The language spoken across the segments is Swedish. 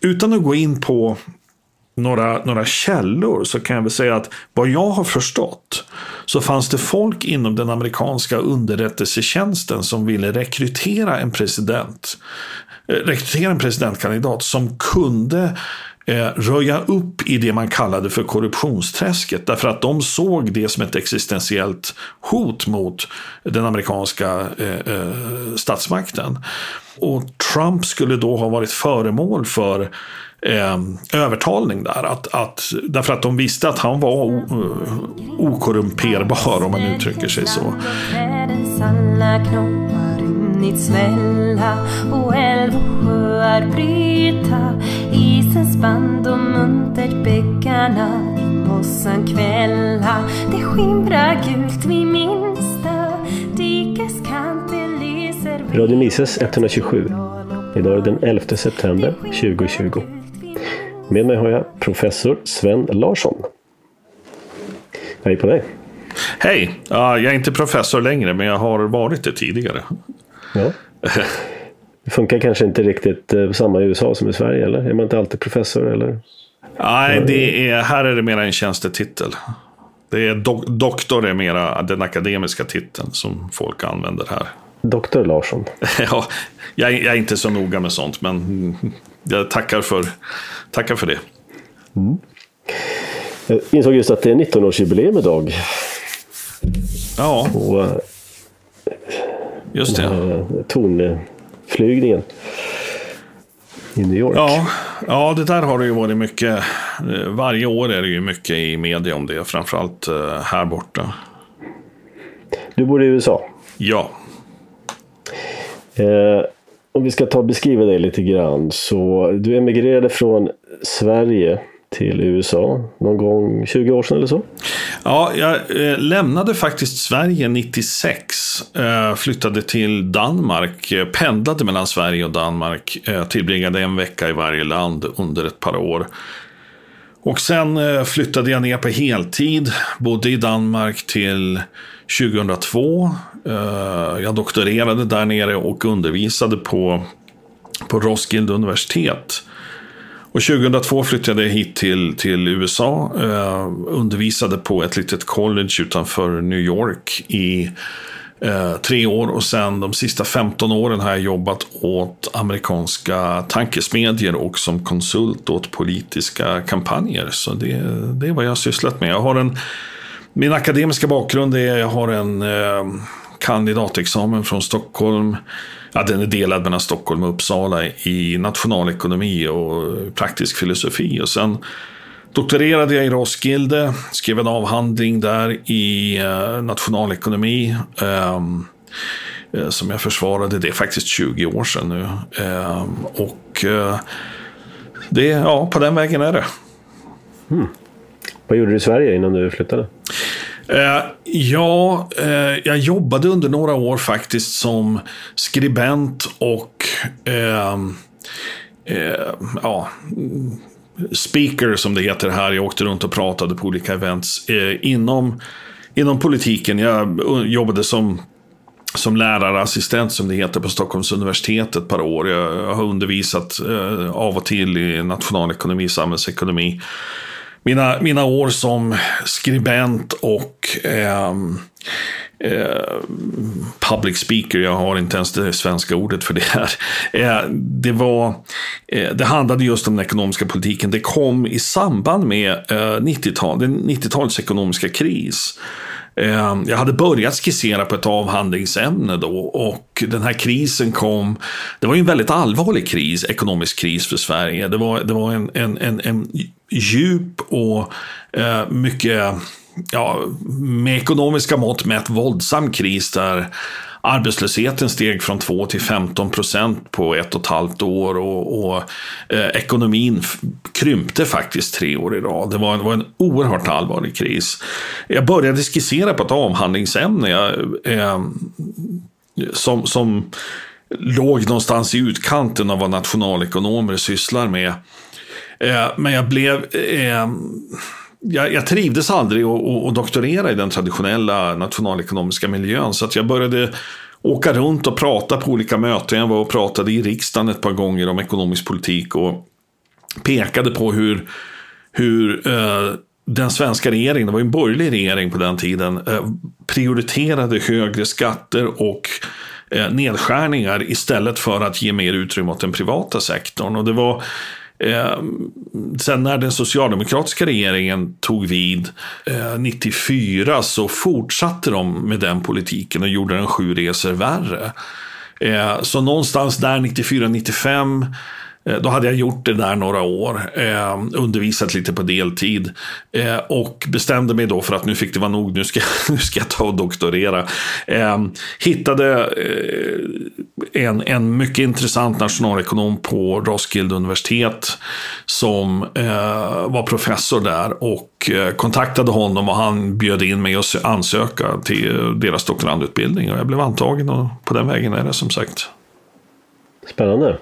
utan att gå in på några, några källor så kan jag väl säga att vad jag har förstått så fanns det folk inom den amerikanska underrättelsetjänsten som ville rekrytera en president, eh, rekrytera en presidentkandidat som kunde Eh, röja upp i det man kallade för korruptionsträsket. Därför att de såg det som ett existentiellt hot mot den amerikanska eh, eh, statsmakten. Och Trump skulle då ha varit föremål för eh, övertalning där. Att, att, därför att de visste att han var o, eh, okorrumperbar om man uttrycker sig så och älv och sjöar bryta Isens band och muntert bäckarna i mossan kvälla Det skimrar gult vid minsta dikeskant lyser Radio Mises 127 Idag är det den 11 september 2020. Med mig har jag professor Sven Larsson. Hej på dig! Hej! Uh, jag är inte professor längre, men jag har varit det tidigare. Ja. Det funkar kanske inte riktigt eh, samma i USA som i Sverige, eller? Är man inte alltid professor? Eller? Nej, det är, här är det mera en tjänstetitel. Det är do doktor är mera den akademiska titeln som folk använder här. Doktor Larsson. ja, jag, jag, är inte så noga med sånt, men jag tackar för, tackar för det. Mm. Jag insåg just att det är 19-årsjubileum idag. Ja, och, eh, just det. Tonflygningen i New York. Ja, ja, det där har det ju varit mycket. Varje år är det ju mycket i media om det, framförallt eh, här borta. Du bor i USA? Ja. Eh, om vi ska ta beskriva dig lite grann. Så du emigrerade från Sverige till USA någon gång 20 år sedan eller så? Ja, jag eh, lämnade faktiskt Sverige 96. Eh, flyttade till Danmark, eh, pendlade mellan Sverige och Danmark. Eh, tillbringade en vecka i varje land under ett par år. Och sen eh, flyttade jag ner på heltid, bodde i Danmark till 2002. Eh, jag doktorerade där nere och undervisade på, på Roskilde universitet. Och 2002 flyttade jag hit till, till USA. Eh, undervisade på ett litet college utanför New York i eh, tre år. Och sen de sista 15 åren har jag jobbat åt amerikanska tankesmedjor och som konsult åt politiska kampanjer. Så det, det är vad jag har sysslat med. Jag har en min akademiska bakgrund är att jag har en eh, kandidatexamen från Stockholm. Ja, den är delad mellan Stockholm och Uppsala i nationalekonomi och praktisk filosofi. Och sen doktorerade jag i Roskilde, skrev en avhandling där i eh, nationalekonomi. Ehm, eh, som jag försvarade, det är faktiskt 20 år sedan nu. Ehm, och eh, det, ja, på den vägen är det. Mm. Vad gjorde du i Sverige innan du flyttade? Eh, ja, eh, jag jobbade under några år faktiskt som skribent och eh, eh ja, speaker som det heter här. Jag åkte runt och pratade på olika events eh, inom, inom politiken. Jag eh, jobbade som som lärarassistent som det heter på Stockholms universitet ett par år. Jag har undervisat eh, av och till i nationalekonomi, samhällsekonomi mina, mina år som skribent och eh, eh, public speaker, jag har inte ens det svenska ordet för det här. Eh, det, var, eh, det handlade just om den ekonomiska politiken. Det kom i samband med eh, 90-tal, 90-talets ekonomiska kris. Ehm, jag hade börjat skissera på ett avhandlingsämne då och den här krisen kom. Det var ju en väldigt allvarlig kris, ekonomisk kris för Sverige. Det var, det var en, en, en, en djup och eh, mycket, ja, med ekonomiska mått mätt våldsam kris där Arbetslösheten steg från 2 till 15 procent på ett och ett halvt år och, och eh, ekonomin krympte faktiskt tre år i rad. Det var, det var, en oerhört allvarlig kris. Jag började skissera på ett avhandlingsämne jag, eh, som, som låg någonstans i utkanten av vad nationalekonomer sysslar med. Eh, men jag blev eh, jag, jag trivdes aldrig att doktorera i den traditionella nationalekonomiska miljön. Så att jag började åka runt och prata på olika möten. Jag var och pratade i riksdagen ett par gånger om ekonomisk politik. Och pekade på hur, hur eh, den svenska regeringen, det var ju en borgerlig regering på den tiden, eh, prioriterade högre skatter och eh, nedskärningar istället för att ge mer utrymme åt den privata sektorn. Och det var Eh, sen när den socialdemokratiska regeringen tog vid eh, 94 så fortsatte de med den politiken och gjorde den sju resor värre. Eh, så någonstans där 94-95 Eh, då hade jag gjort det där några år, eh, undervisat lite på deltid eh, och bestämde mig då för att nu fick det vara nog, nu ska, nu ska jag ta och doktorera. Eh, hittade eh, en, en mycket intressant nationalekonom på Roskilde universitet som eh, var professor där och eh, kontaktade honom och han bjöd in mig att ansöka till deras doktorandutbildning och jag blev antagen och på den vägen är det som sagt. Spännande.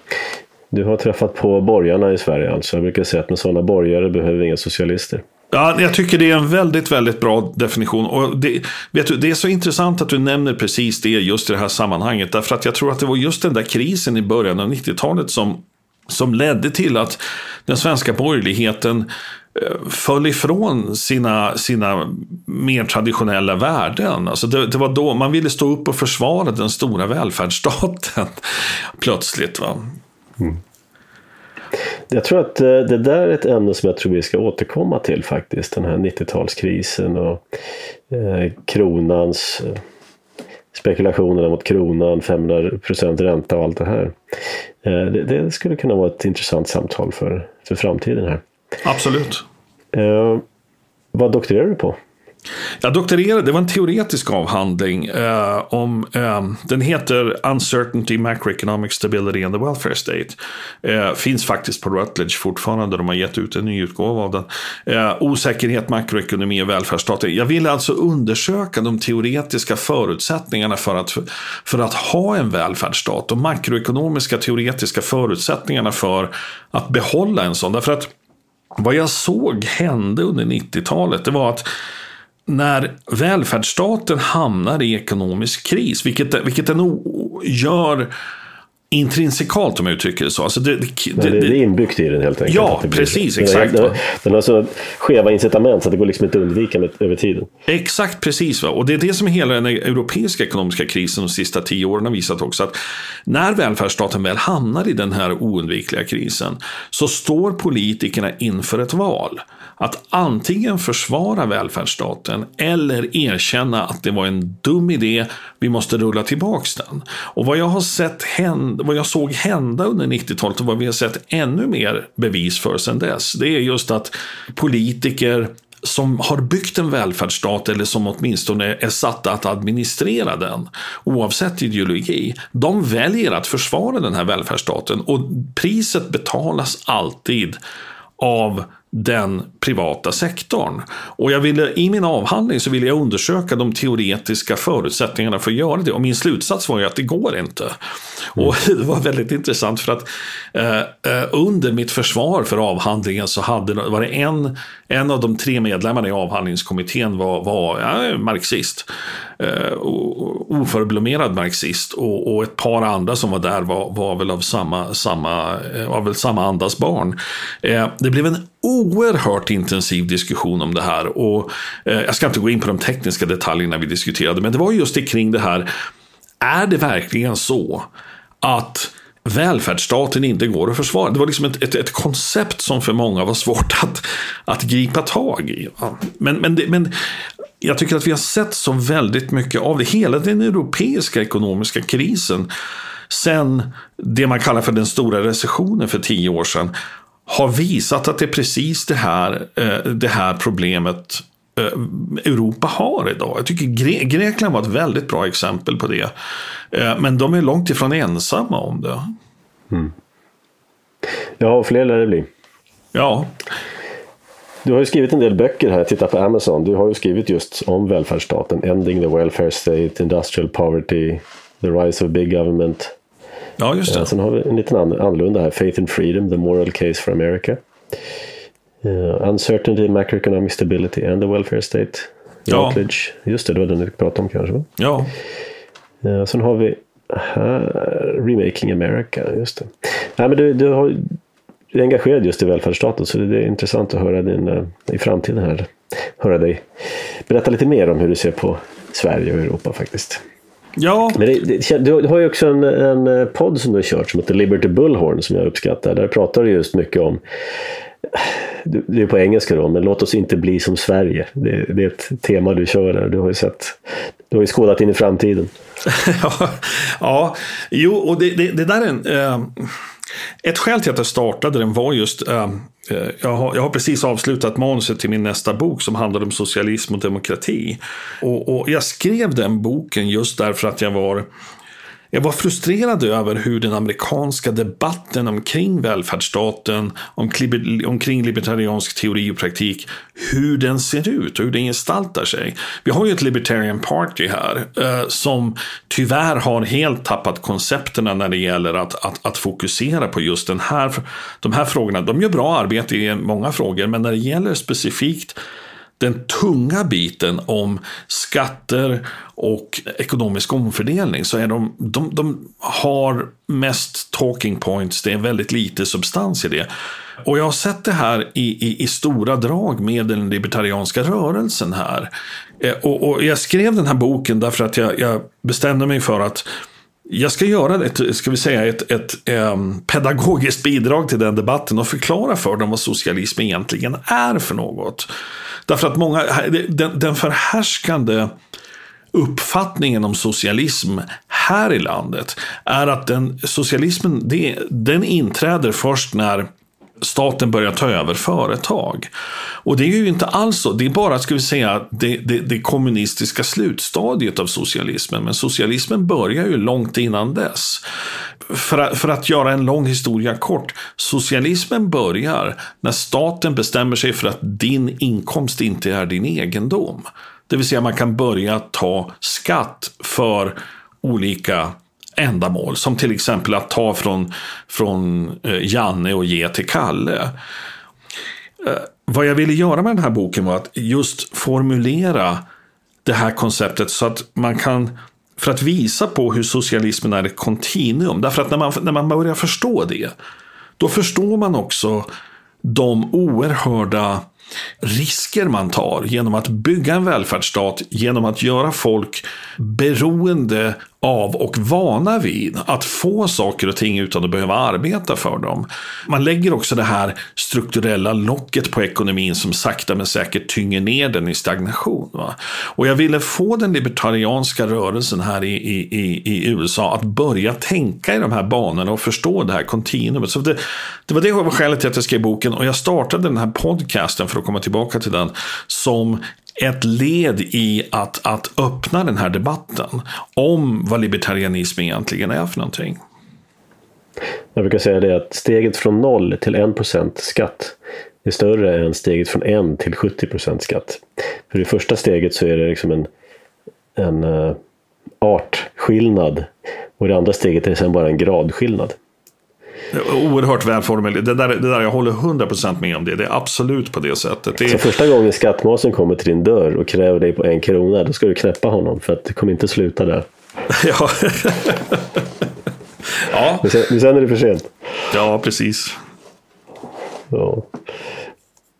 Du har träffat på borgarna i Sverige alltså. Jag brukar säga att med sådana borgare behöver vi inga socialister. Ja, jag tycker det är en väldigt, väldigt bra definition. Och det, vet du, det är så intressant att du nämner precis det just i det här sammanhanget. Därför att jag tror att det var just den där krisen i början av 90-talet som, som ledde till att den svenska borgerligheten eh, föll ifrån sina, sina mer traditionella värden. Alltså det, det, var då man ville stå upp och försvara den stora välfärdsstaten plötsligt. Va? Mm. Jag tror att eh, det där är ett ämne som jag tror vi ska återkomma till faktiskt. Den här 90-talskrisen och eh, kronans eh, spekulationerna mot kronan, 500 ränta och allt det här. Det, det, skulle kunna vara ett intressant samtal för, för framtiden här. Absolut. Eh, vad doktorerar du på? Jag doktorerade, det var en teoretisk avhandling eh, om, eh, den heter Uncertainty, Macroeconomic Stability and the Welfare State. Eh, finns faktiskt på Rutledge fortfarande, de har gett ut en ny utgåva av den. Eh, osäkerhet, makroekonomi och välfärdsstaten. Jag ville alltså undersöka de teoretiska förutsättningarna för att, för att ha en välfärdsstat. De makroekonomiska teoretiska förutsättningarna för att behålla en sån. Därför att vad jag såg hände under 90-talet, det var att när välfärdsstaten hamnar i ekonomisk kris, vilket, vilket den gör intrinsikalt om jag uttrycker det så. Alltså det, det, det, det, är inbyggt i den helt enkelt. Ja, precis. Exakt. Den, den har så skeva incitament så att det går liksom inte att undvika med, över tiden. Exakt, precis. Va? Och det är det som hela den europeiska ekonomiska krisen de sista tio åren har visat också. Att när välfärdsstaten väl hamnar i den här oundvikliga krisen så står politikerna inför ett val att antingen försvara välfärdsstaten eller erkänna att det var en dum idé, vi måste rulla tillbaks den. Och vad jag har sett hända, vad jag såg hända under 90-talet och vad vi har sett ännu mer bevis för sedan dess, det är just att politiker som har byggt en välfärdsstat eller som åtminstone är satta att administrera den, oavsett ideologi, de väljer att försvara den här välfärdsstaten och priset betalas alltid av den privata sektorn. Och jag ville, i min avhandling så ville jag undersöka de teoretiska förutsättningarna för att göra det. Och min slutsats var ju att det går inte. Mm. Och det var väldigt intressant för att eh, eh, under mitt försvar för avhandlingen så hade, var det en, en av de tre medlemmarna i avhandlingskommittén var, var ja, marxist. Eh, oförblommerad marxist. Och, och, ett par andra som var där var, var väl av samma, samma, eh, var väl samma andas barn. Eh, det blev en oerhört intensiv diskussion om det här. Och eh, jag ska inte gå in på de tekniska detaljerna vi diskuterade, men det var just det kring det här. Är det verkligen så att välfärdsstaten inte går att försvara. Det var liksom ett, ett, ett, koncept som för många var svårt att, att gripa tag i. Men, men, det, men jag tycker att vi har sett så väldigt mycket av det. Hela den europeiska ekonomiska krisen sen det man kallar för den stora recessionen för tio år sedan har visat att det är precis det här, eh, det här problemet eh, Europa har idag. Jag tycker Gre Grekland var ett väldigt bra exempel på det. Eh, men de är långt ifrån ensamma om det. Mm. Ja, och fler lär det bli. Ja. Du har ju skrivit en del böcker här, titta på Amazon. Du har ju skrivit just om välfärdsstaten. Ending the welfare state, industrial poverty, the rise of big government. Ja, just det. Sen har vi en liten annorlunda här. Faith and freedom, the moral case for America. Uh, uncertainty, macroeconomic stability and the welfare state. Ja. Just det, det var den du pratade om kanske? Va? Ja. Uh, sen har vi här, Remaking America, just det. Nej, men du, du har är engagerad just i välfärdsstaten så det är intressant att höra din, eh, i framtiden här, höra dig berätta lite mer om hur du ser på Sverige och Europa faktiskt. Ja. Men det, det, du har ju också en, en podd som du har kört som heter Liberty Bullhorn som jag uppskattar. Där pratar du just mycket om det är på engelska då, men låt oss inte bli som Sverige. Det, det, är ett tema du kör där. Du har ju sett, du har ju skådat in i framtiden. ja, ja, jo, och det, det, det där är en... Eh, ett skäl till att jag startade den var just, eh, eh, Eh, jag, har, jag har precis avslutat manuset till min nästa bok som handlar om socialism och demokrati. Och, och jag skrev den boken just därför att jag var jag var frustrerad över hur den amerikanska debatten omkring välfärdsstaten, omkring libertariansk teori och praktik, hur den ser ut och hur den gestaltar sig. Vi har ju ett Libertarian Party här eh, som tyvärr har helt tappat koncepterna när det gäller att, att, att fokusera på just den här, de här frågorna. De gör bra arbete i många frågor, men när det gäller specifikt den tunga biten om skatter och ekonomisk omfördelning så är de, de, de har mest talking points, det är väldigt lite substans i det. Och jag har sett det här i, i, i stora drag med den libertarianska rörelsen här. Eh, och, och, jag skrev den här boken därför att jag, jag bestämde mig för att jag ska göra ett, ska vi säga, ett, ett um, pedagogiskt bidrag till den debatten och förklara för dem vad socialism egentligen är för något. Därför att många, den, den förhärskande uppfattningen om socialism här i landet är att den, socialismen det, den inträder först när staten börjar ta över företag. Och det är ju inte alls så. Det är bara, ska vi säga, det, det, det kommunistiska slutstadiet av socialismen. Men socialismen börjar ju långt innan dess. För att, för att göra en lång historia kort. Socialismen börjar när staten bestämmer sig för att din inkomst inte är din egendom. Det vill säga man kan börja ta skatt för olika ändamål. Som till exempel att ta från, från eh, Janne och ge till Kalle. Eh, vad jag ville göra med den här boken var att just formulera det här konceptet så att man kan för att visa på hur socialismen är ett kontinuum. Därför att när man, när man börjar förstå det, då förstår man också de oerhörda risker man tar genom att bygga en välfärdsstat, genom att göra folk beroende av och vana vid att få saker och ting utan att behöva arbeta för dem. Man lägger också det här strukturella locket på ekonomin som sakta men säkert tynger ner den i stagnation. Va? Och jag ville få den libertarianska rörelsen här i, i, i, USA att börja tänka i de här banorna och förstå det här kontinuumet. Så det, det var det skälet till att jag skrev boken och jag startade den här podcasten för att komma tillbaka till den som ett led i att, att öppna den här debatten om vad libertarianism egentligen är för någonting. Jag brukar säga det att steget från 0 till 1% skatt är större än steget från 1 till 70% skatt. För i första steget så är det liksom en, en uh, artskillnad och i det andra steget är det sen bara en gradskillnad. Oerhört välformulerat. Det där, det där, jag håller 100% med om det. Det är absolut på det sättet. Det Så första gången skattmasen kommer till din dörr och kräver dig på en krona, då ska du knäppa honom för att det kommer inte sluta där. ja. ja. Men sen, men sen är det för sent. Ja, precis. Ja.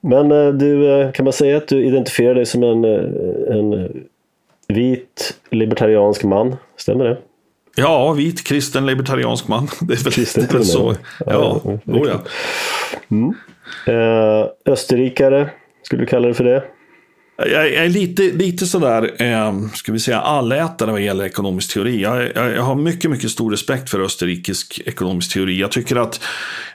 Men eh, du, eh, kan man säga att du identifierar dig som en, eh, en vit libertariansk man? Stämmer det? Ja, vit kristen libertariansk man. Det är väl, kristen det är väl så. Ja, ja, ja. Mm. Eh, österrikare, skulle du kalla det för det? Jag är lite, lite sådär, eh, ska vi säga, allätare vad gäller ekonomisk teori. Jag, jag, jag, har mycket, mycket stor respekt för österrikisk ekonomisk teori. Jag tycker, att,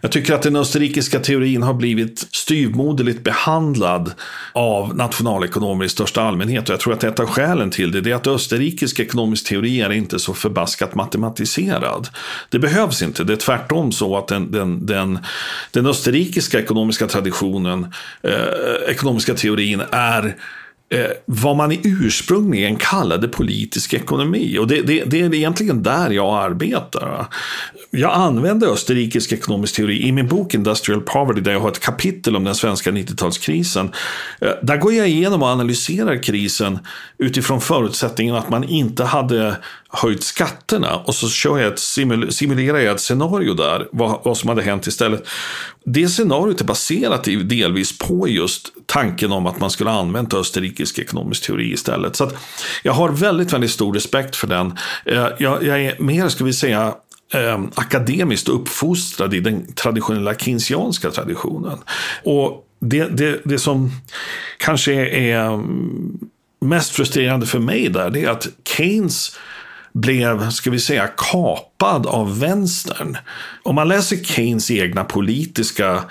jag tycker att den österrikiska teorin har blivit styvmoderligt behandlad av nationalekonomer i största allmänhet. Och jag tror att ett av skälen till det är att österrikisk ekonomisk teori är inte så förbaskat matematiserad. Det behövs inte. Det är tvärtom så att den, den, den, den österrikiska ekonomiska traditionen, eh, ekonomiska teorin är Eh, vad man ursprungligen kallade politisk ekonomi. Och det, det, det, är egentligen där jag arbetar. Jag använder österrikisk ekonomisk teori i min bok Industrial Poverty där jag har ett kapitel om den svenska 90-talskrisen. Eh, där går jag igenom och analyserar krisen utifrån förutsättningen att man inte hade höjt skatterna och så kör jag ett simul simulerar jag ett scenario där, vad, vad som hade hänt istället det scenariot är baserat delvis på just tanken om att man skulle använt österrikisk ekonomisk teori istället. Så att jag har väldigt, väldigt stor respekt för den. Eh, jag, jag är mer, ska vi säga, eh, akademiskt uppfostrad i den traditionella keynesianska traditionen. Och det, det, det som kanske är mm, mest frustrerande för mig där, det är att Keynes blev, ska vi säga, kapad av vänstern. Om man läser Keynes egna politiska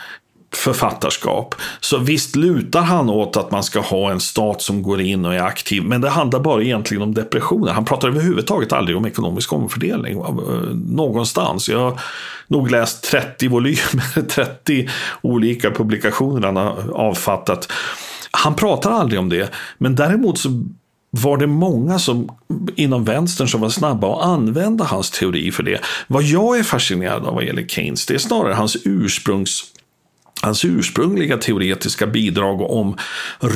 författarskap. Så visst lutar han åt att man ska ha en stat som går in och är aktiv. Men det handlar bara egentligen om depressioner. Han pratar överhuvudtaget aldrig om ekonomisk omfördelning eh, någonstans. Jag har nog läst 30 volymer, 30 olika publikationer han har avfattat. Han pratar aldrig om det. Men däremot så var det många som, inom vänstern som var snabba att använda hans teori för det. Vad jag är fascinerad av vad gäller Keynes, det är snarare hans ursprungs hans ursprungliga teoretiska bidrag om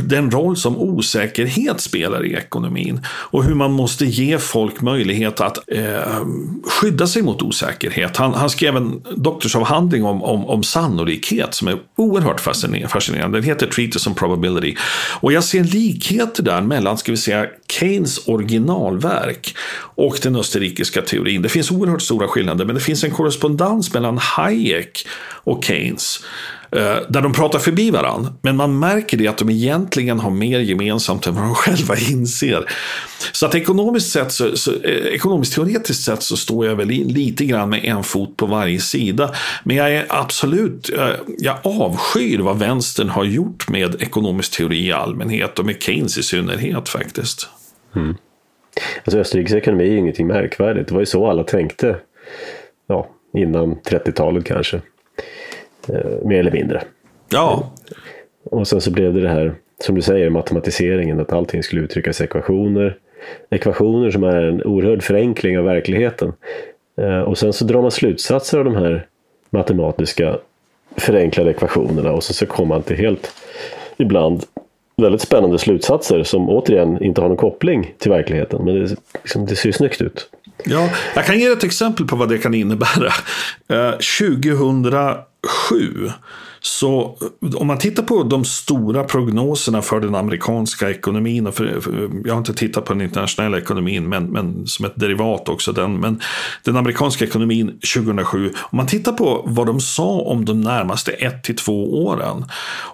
den roll som osäkerhet spelar i ekonomin och hur man måste ge folk möjlighet att eh, skydda sig mot osäkerhet. Han, han skrev en doktorsavhandling om, om, om sannolikhet som är oerhört fascinerande. Den heter Treatise on Probability. Och jag ser likheter där mellan, ska vi säga, Keynes originalverk och den österrikiska teorin. Det finns oerhört stora skillnader, men det finns en korrespondens mellan Hayek och Keynes. Eh, där de pratar förbi varandra. Men man märker det att de egentligen har mer gemensamt än vad de själva inser. Så att ekonomiskt sett, så, så, eh, ekonomiskt teoretiskt sett så står jag väl lite grann med en fot på varje sida. Men jag är absolut, eh, jag avskyr vad vänstern har gjort med ekonomisk teori i allmänhet och med Keynes i synnerhet faktiskt. Mm. Alltså Österrikes ekonomi är ingenting märkvärdigt. Det var ju så alla tänkte ja, innan 30-talet kanske. Eh, mer eller mindre. Ja. Och sen så blev det det här, som du säger, matematiseringen. Att allting skulle uttryckas i ekvationer. Ekvationer som är en oerhörd förenkling av verkligheten. Eh, och sen så drar man slutsatser av de här matematiska förenklade ekvationerna och så, så kommer man till helt, ibland, väldigt spännande slutsatser som återigen inte har någon koppling till verkligheten. Men det, liksom, det ser ju snyggt ut. Ja, jag kan ge ett exempel på vad det kan innebära. Eh, 2000 Sju så eh, om man tittar på de stora prognoserna för den amerikanska ekonomin, och för, för, jag har inte tittat på den internationella ekonomin, men, men som ett derivat också, den, men den amerikanska ekonomin 2007, om man tittar på vad de sa om de närmaste ett till två åren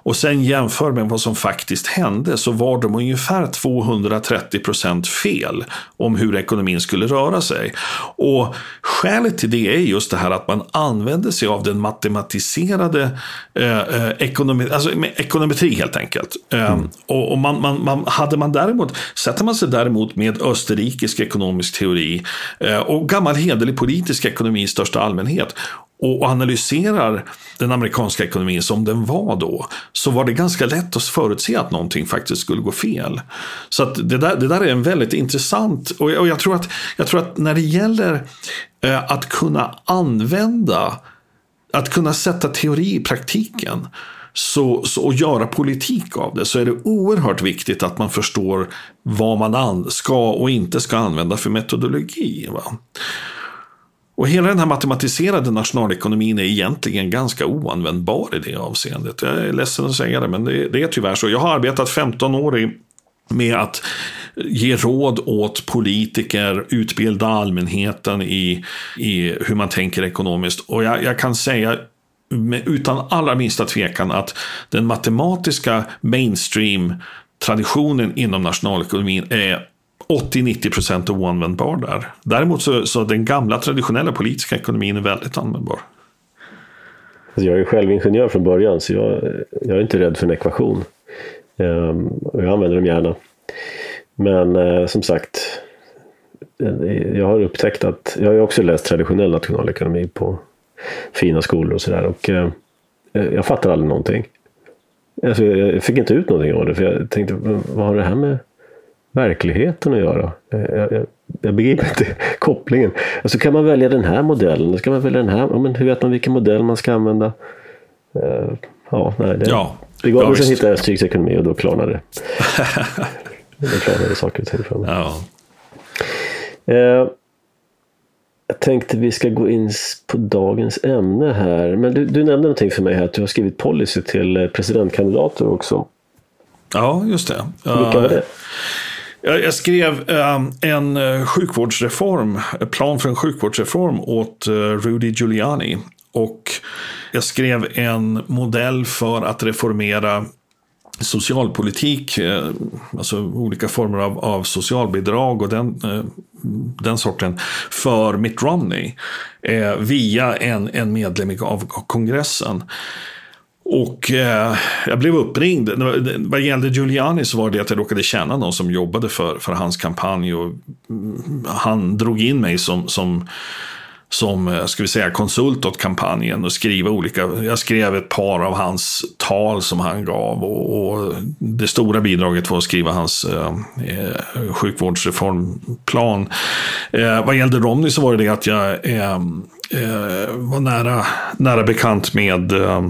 och sen jämför med vad som faktiskt hände så var de ungefär 230 procent fel om hur ekonomin skulle röra sig. Och skälet till det är just det här att man använde sig av den matematiserade eh, Eh, eh, ekonomi, alltså ekonometri helt enkelt. Eh, mm. och, och man, man, man, hade man däremot, sätter man sig däremot med österrikisk ekonomisk teori eh, och gammal hederlig politisk ekonomi i största allmänhet och analyserar den amerikanska ekonomin som den var då, så var det ganska lätt att förutse att någonting faktiskt skulle gå fel. Så det, där, det där är en väldigt intressant, och jag, och jag, tror, att, jag tror att när det gäller eh, att kunna använda att kunna sätta teori i praktiken så, så, och göra politik av det så är det oerhört viktigt att man förstår vad man ska och inte ska använda för metodologi. Va? Och hela den här matematiserade nationalekonomin är egentligen ganska oanvändbar i det avseendet. Jag är ledsen att säga det, men det, det är tyvärr så. Jag har arbetat 15 år i med att ge råd åt politiker, utbilda allmänheten i, i hur man tänker ekonomiskt. Och jag, jag kan säga utan allra minsta tvekan att den matematiska mainstream-traditionen inom nationalekonomin är 80-90 procent oanvändbar där. Däremot så, så den gamla traditionella politiska ekonomin är väldigt användbar. Alltså jag är själv ingenjör från början så jag, jag är inte rädd för en ekvation. Ehm, och jag använder dem gärna. Men eh, som sagt, eh, jag har upptäckt att jag har också läst traditionell nationalekonomi på fina skolor och sådär. Och eh, jag fattar aldrig någonting. Alltså, jag fick inte ut någonting av det. För jag tänkte, vad har det här med verkligheten att göra? Jag, jag, jag begriper inte kopplingen. Alltså kan man välja den här modellen? Ska man välja den här? Ja, men hur vet man vilken modell man ska använda? Ja, nej, det, ja. Det gav ja, sen hittade jag Österrikes ekonomi och då klarnade det. då klarnade saker och ting för mig. Ja. Eh, Jag tänkte vi ska gå in på dagens ämne här. Men du, du nämnde någonting för mig här att du har skrivit policy till eh, presidentkandidater också. Ja, just det. Vilka var det? Jag skrev en sjukvårdsreform, plan för en sjukvårdsreform åt Rudy Giuliani. Och jag skrev en modell för att reformera socialpolitik, eh, alltså olika former av, av socialbidrag och den, eh, den sorten, för Mitt Romney eh, via en, en medlem av kongressen. Och eh, jag blev uppringd. Vad gällde Giuliani så var det att jag råkade känna någon som jobbade för, för hans kampanj. Och mm, han drog in mig som, som som eh, ska vi säga, konsult åt kampanjen och skriva olika. Jag skrev ett par av hans tal som han gav och, och det stora bidraget var att skriva hans eh, eh sjukvårdsreformplan. Eh, vad gällde Romney så var det det att jag eh, eh var nära, nära bekant med eh,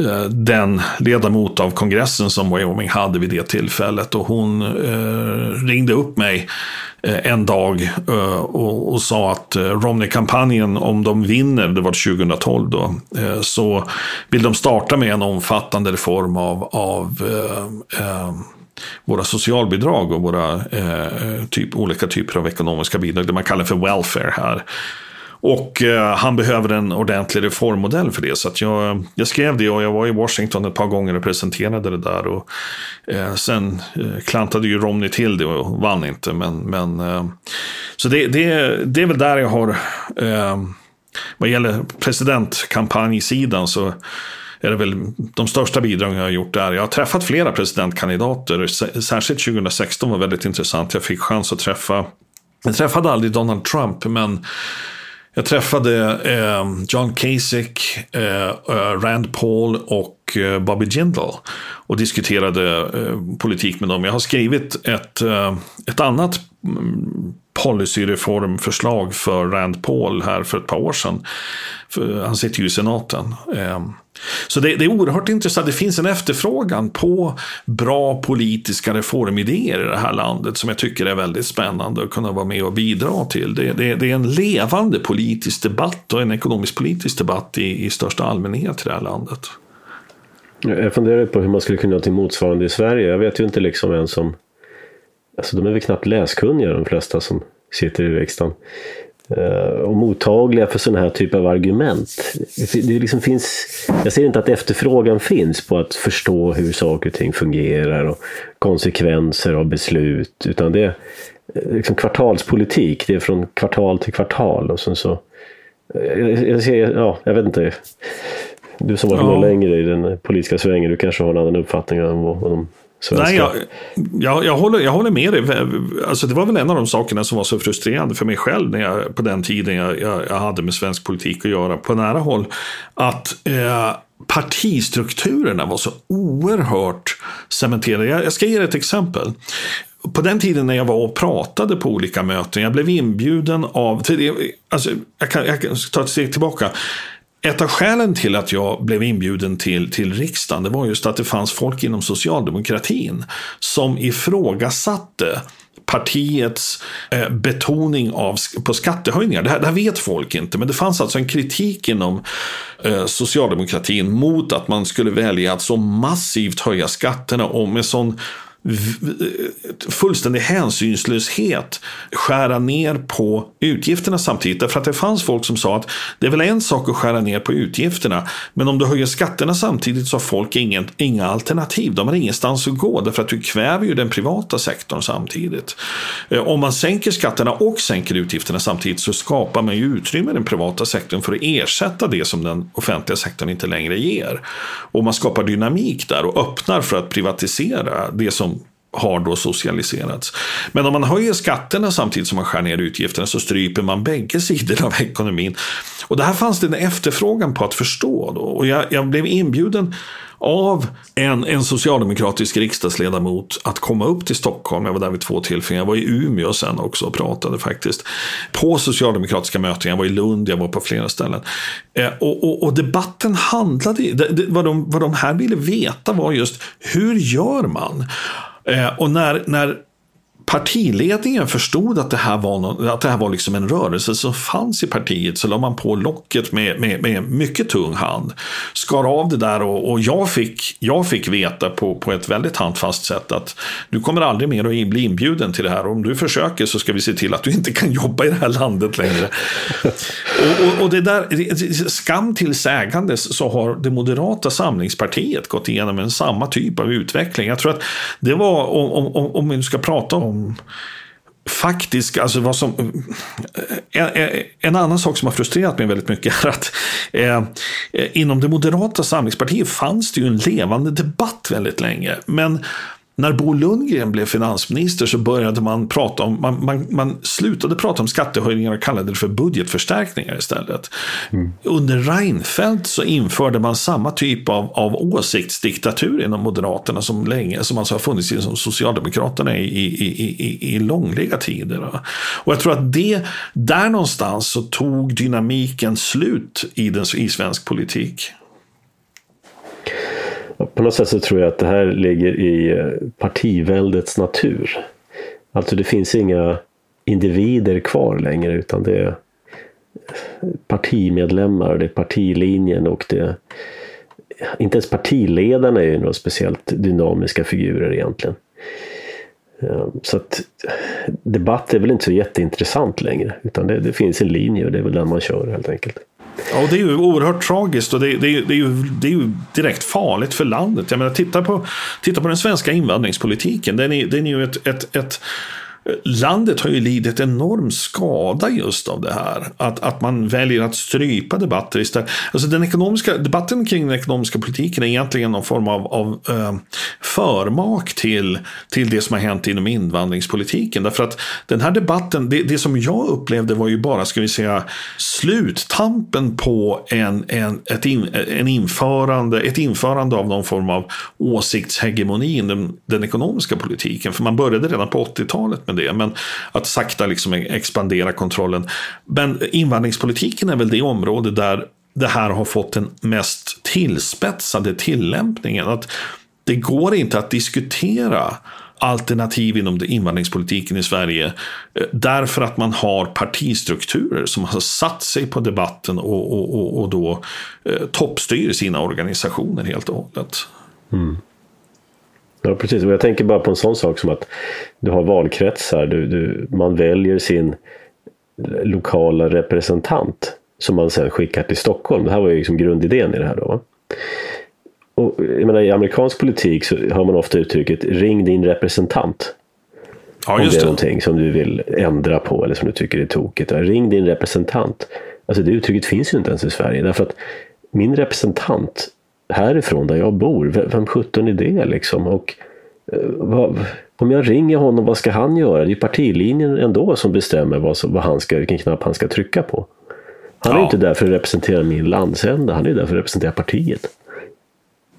Eh, den ledamot av kongressen som Wyoming hade vid det tillfället och hon eh, ringde upp mig Eh, en dag eh, och, och sa att eh, Romney-kampanjen, om de vinner, det var 2012 då, eh, så vill de starta med en omfattande reform av, av eh, våra socialbidrag och våra eh, typ, olika typer av ekonomiska bidrag, det man kallar för welfare här. Och eh, han behöver en ordentlig reformmodell för det. Så jag, jag skrev det och jag var i Washington ett par gånger och presenterade det där. Och, eh, sen eh, klantade ju Romney till det och vann inte. Men, men, eh, så det, det, det är väl där jag har, eh, vad gäller presidentkampanjsidan så är det väl de största bidragen jag har gjort där. Jag har träffat flera presidentkandidater. Särskilt 2016 var väldigt intressant. Jag fick chans att träffa jag träffade aldrig Donald Trump, men jag träffade eh, John Kasich, eh, eh, Rand Paul och eh, Bobby Jindal och diskuterade eh, politik med dem. Jag har skrivit ett, eh, ett annat mm, policyreformförslag för Rand Paul här för ett par år sedan. För han sitter ju i senaten. Ehm, så det, det, är oerhört intressant. Det finns en efterfrågan på bra politiska reformidéer i det här landet som jag tycker är väldigt spännande att kunna vara med och bidra till. Det, det, det är en levande politisk debatt och en ekonomisk-politisk debatt i, i största allmänhet i det här landet. Jag funderar på hur man skulle kunna göra till motsvarande i Sverige. Jag vet ju inte liksom ens om... Alltså de är väl knappt läskunniga de flesta som sitter i riksdagen. Eh, och mottagliga för sådana här typer av argument. Det liksom finns, jag ser inte att efterfrågan finns på att förstå hur saker och ting fungerar och konsekvenser av beslut. Utan det är liksom kvartalspolitik. Det är från kvartal till kvartal. Och sen så, jag, jag, ser, ja, jag vet inte. Du som varit ja. längre i den politiska svängen, du kanske har en annan uppfattning om vad de Svenska. Nej, jag, jag, jag, håller, jag håller med dig. Alltså, det var väl en av de sakerna som var så frustrerande för mig själv när jag, på den tiden jag, jag, jag hade med svensk politik att göra på nära håll. Att eh, partistrukturerna var så oerhört cementerade. Jag, jag ska ge er ett exempel på den tiden när jag var och pratade på olika möten, jag blev inbjuden av, alltså, jag, kan, jag kan ta ett steg tillbaka. Ett av skälen till att jag blev inbjuden till, till riksdagen det var just att det fanns folk inom socialdemokratin som ifrågasatte partiets eh, betoning av, på skattehöjningar. Det här, det här, vet folk inte, men det fanns alltså en kritik inom eh, socialdemokratin mot att man skulle välja att så massivt höja skatterna och med sån fullständig hänsynslöshet skära ner på utgifterna samtidigt. Därför att det fanns folk som sa att det är väl en sak att skära ner på utgifterna, men om du höjer skatterna samtidigt så har folk ingen, inga alternativ. De har ingenstans att gå, därför att du kväver ju den privata sektorn samtidigt. Eh, om man sänker skatterna och sänker utgifterna samtidigt så skapar man ju utrymme i den privata sektorn för att ersätta det som den offentliga sektorn inte längre ger. Och man skapar dynamik där och öppnar för att privatisera det som har då socialiserats. Men om man höjer skatterna samtidigt som man skär ner utgifterna så stryper man bägge sidor av ekonomin. Och det här fanns det en efterfrågan på att förstå. Då. Och jag, jag blev inbjuden av en, en socialdemokratisk riksdagsledamot att komma upp till Stockholm. Jag var där vid två tillfällen. Jag var i Umeå sen också och pratade faktiskt. På socialdemokratiska möten. Jag var i Lund, jag var på flera ställen. Eh, och, och, och, debatten handlade, det, det, vad, de, vad de här ville veta var just hur gör man? Eh, och när, när partiledningen förstod att det här var, någon, att det här var liksom en rörelse som fanns i partiet så la man på locket med, med, med mycket tung hand. Skar av det där och, och jag, fick, jag fick veta på, på ett väldigt handfast sätt att du kommer aldrig mer att bli inbjuden till det här. Om du försöker så ska vi se till att du inte kan jobba i det här landet längre. och, och, och det där, skam till sägandes så har det moderata samlingspartiet gått igenom en samma typ av utveckling. Jag tror att det var, om, om, om vi ska prata om faktiskt, alltså vad som... En, en, annan sak som har frustrerat mig väldigt mycket är att eh, inom det moderata samlingspartiet fanns det ju en levande debatt väldigt länge. Men när Bo Lundgren blev finansminister så började man prata om, man, man, man slutade prata om skattehöjningar och kallade det för budgetförstärkningar istället. Mm. Under Reinfeldt så införde man samma typ av, av åsiktsdiktatur inom Moderaterna som länge, som alltså har funnits inom Socialdemokraterna i, i, i, i långliga tider. Och jag tror att det, där någonstans så tog dynamiken slut i, den, i svensk politik. På något sätt så tror jag att det här ligger i eh, partiväldets natur. Alltså det finns inga individer kvar längre utan det är partimedlemmar, det är partilinjen och det inte ens partiledarna är ju några speciellt dynamiska figurer egentligen. Ehm, så att debatt är väl inte så jätteintressant längre utan det, det finns en linje och det är väl den man kör helt enkelt. Ja, och det är ju oerhört tragiskt och det, det, det, är ju, det är ju direkt farligt för landet. Jag menar, titta på, titta på den svenska invandringspolitiken. Den är, den är ju ett, ett, ett landet har ju lidit enorm skada just av det här. Att, att man väljer att strypa debatter istället. Alltså den ekonomiska, debatten kring den ekonomiska politiken är egentligen någon form av, av eh, förmak till, till det som har hänt inom invandringspolitiken. Därför att den här debatten, det, det som jag upplevde var ju bara, ska vi säga, sluttampen på en, en, ett, in, en införande, ett införande av någon form av åsiktshegemoni i den, den ekonomiska politiken. För man började redan på 80-talet med det, men att sakta liksom e- expandera kontrollen. Men invandringspolitiken är väl det område där det här har fått den mest tillspetsade tillämpningen. Att det går inte att diskutera alternativ inom invandringspolitiken i Sverige eh, därför att man har partistrukturer som har satt sig på debatten och, och, och, och då eh, toppstyr sina organisationer helt och hållet. Mm. Ja, precis. Och jag tänker bara på en sån sak som att du har valkretsar. Du, du, man väljer sin lokala representant som man sen skickar till Stockholm. Det här var ju liksom grundidén i det här. Då, Och, jag menar, I amerikansk politik så har man ofta uttrycket ring din representant. Ja, just Om det är någonting som du vill ändra på eller som du tycker är tokigt. Ring din representant. Alltså det uttrycket finns ju inte ens i Sverige. Därför att min representant härifrån där jag bor. Vem sjutton är det liksom? Och, eh, vad, om jag ringer honom, vad ska han göra? Det är partilinjen ändå som bestämmer vad, vad han ska, vilken knapp han ska trycka på. Han ja. är inte där för att representera min landsända, han är där för att representera partiet.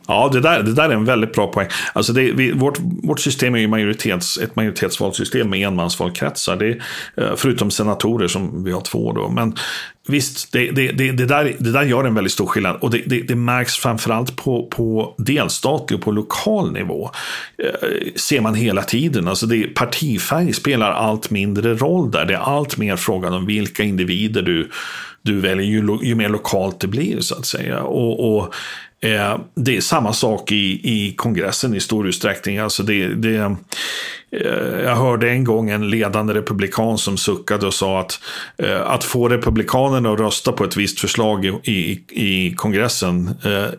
Ja, det där, det där är en väldigt bra poäng. Alltså det, vi, vårt, vårt system är ju majoritets, ett majoritetsvalsystem med enmansvalkretsar. Det, eh, förutom senatorer som vi har två. Då. Men visst, det, det, det, det, där, det där gör en väldigt stor skillnad. Och det, det, det märks framförallt på, på delstatlig och på lokal nivå. Eh, ser man hela tiden. Alltså det, partifärg spelar allt mindre roll där. Det är allt mer frågan om vilka individer du, du väljer ju, ju mer lokalt det blir så att säga. Och, och Eh, det är samma sak i, i kongressen i stor utsträckning. Alltså det, det, eh, jag hörde en gång en ledande republikan som suckade och sa att eh, att få republikanerna att rösta på ett visst förslag i, i, i kongressen,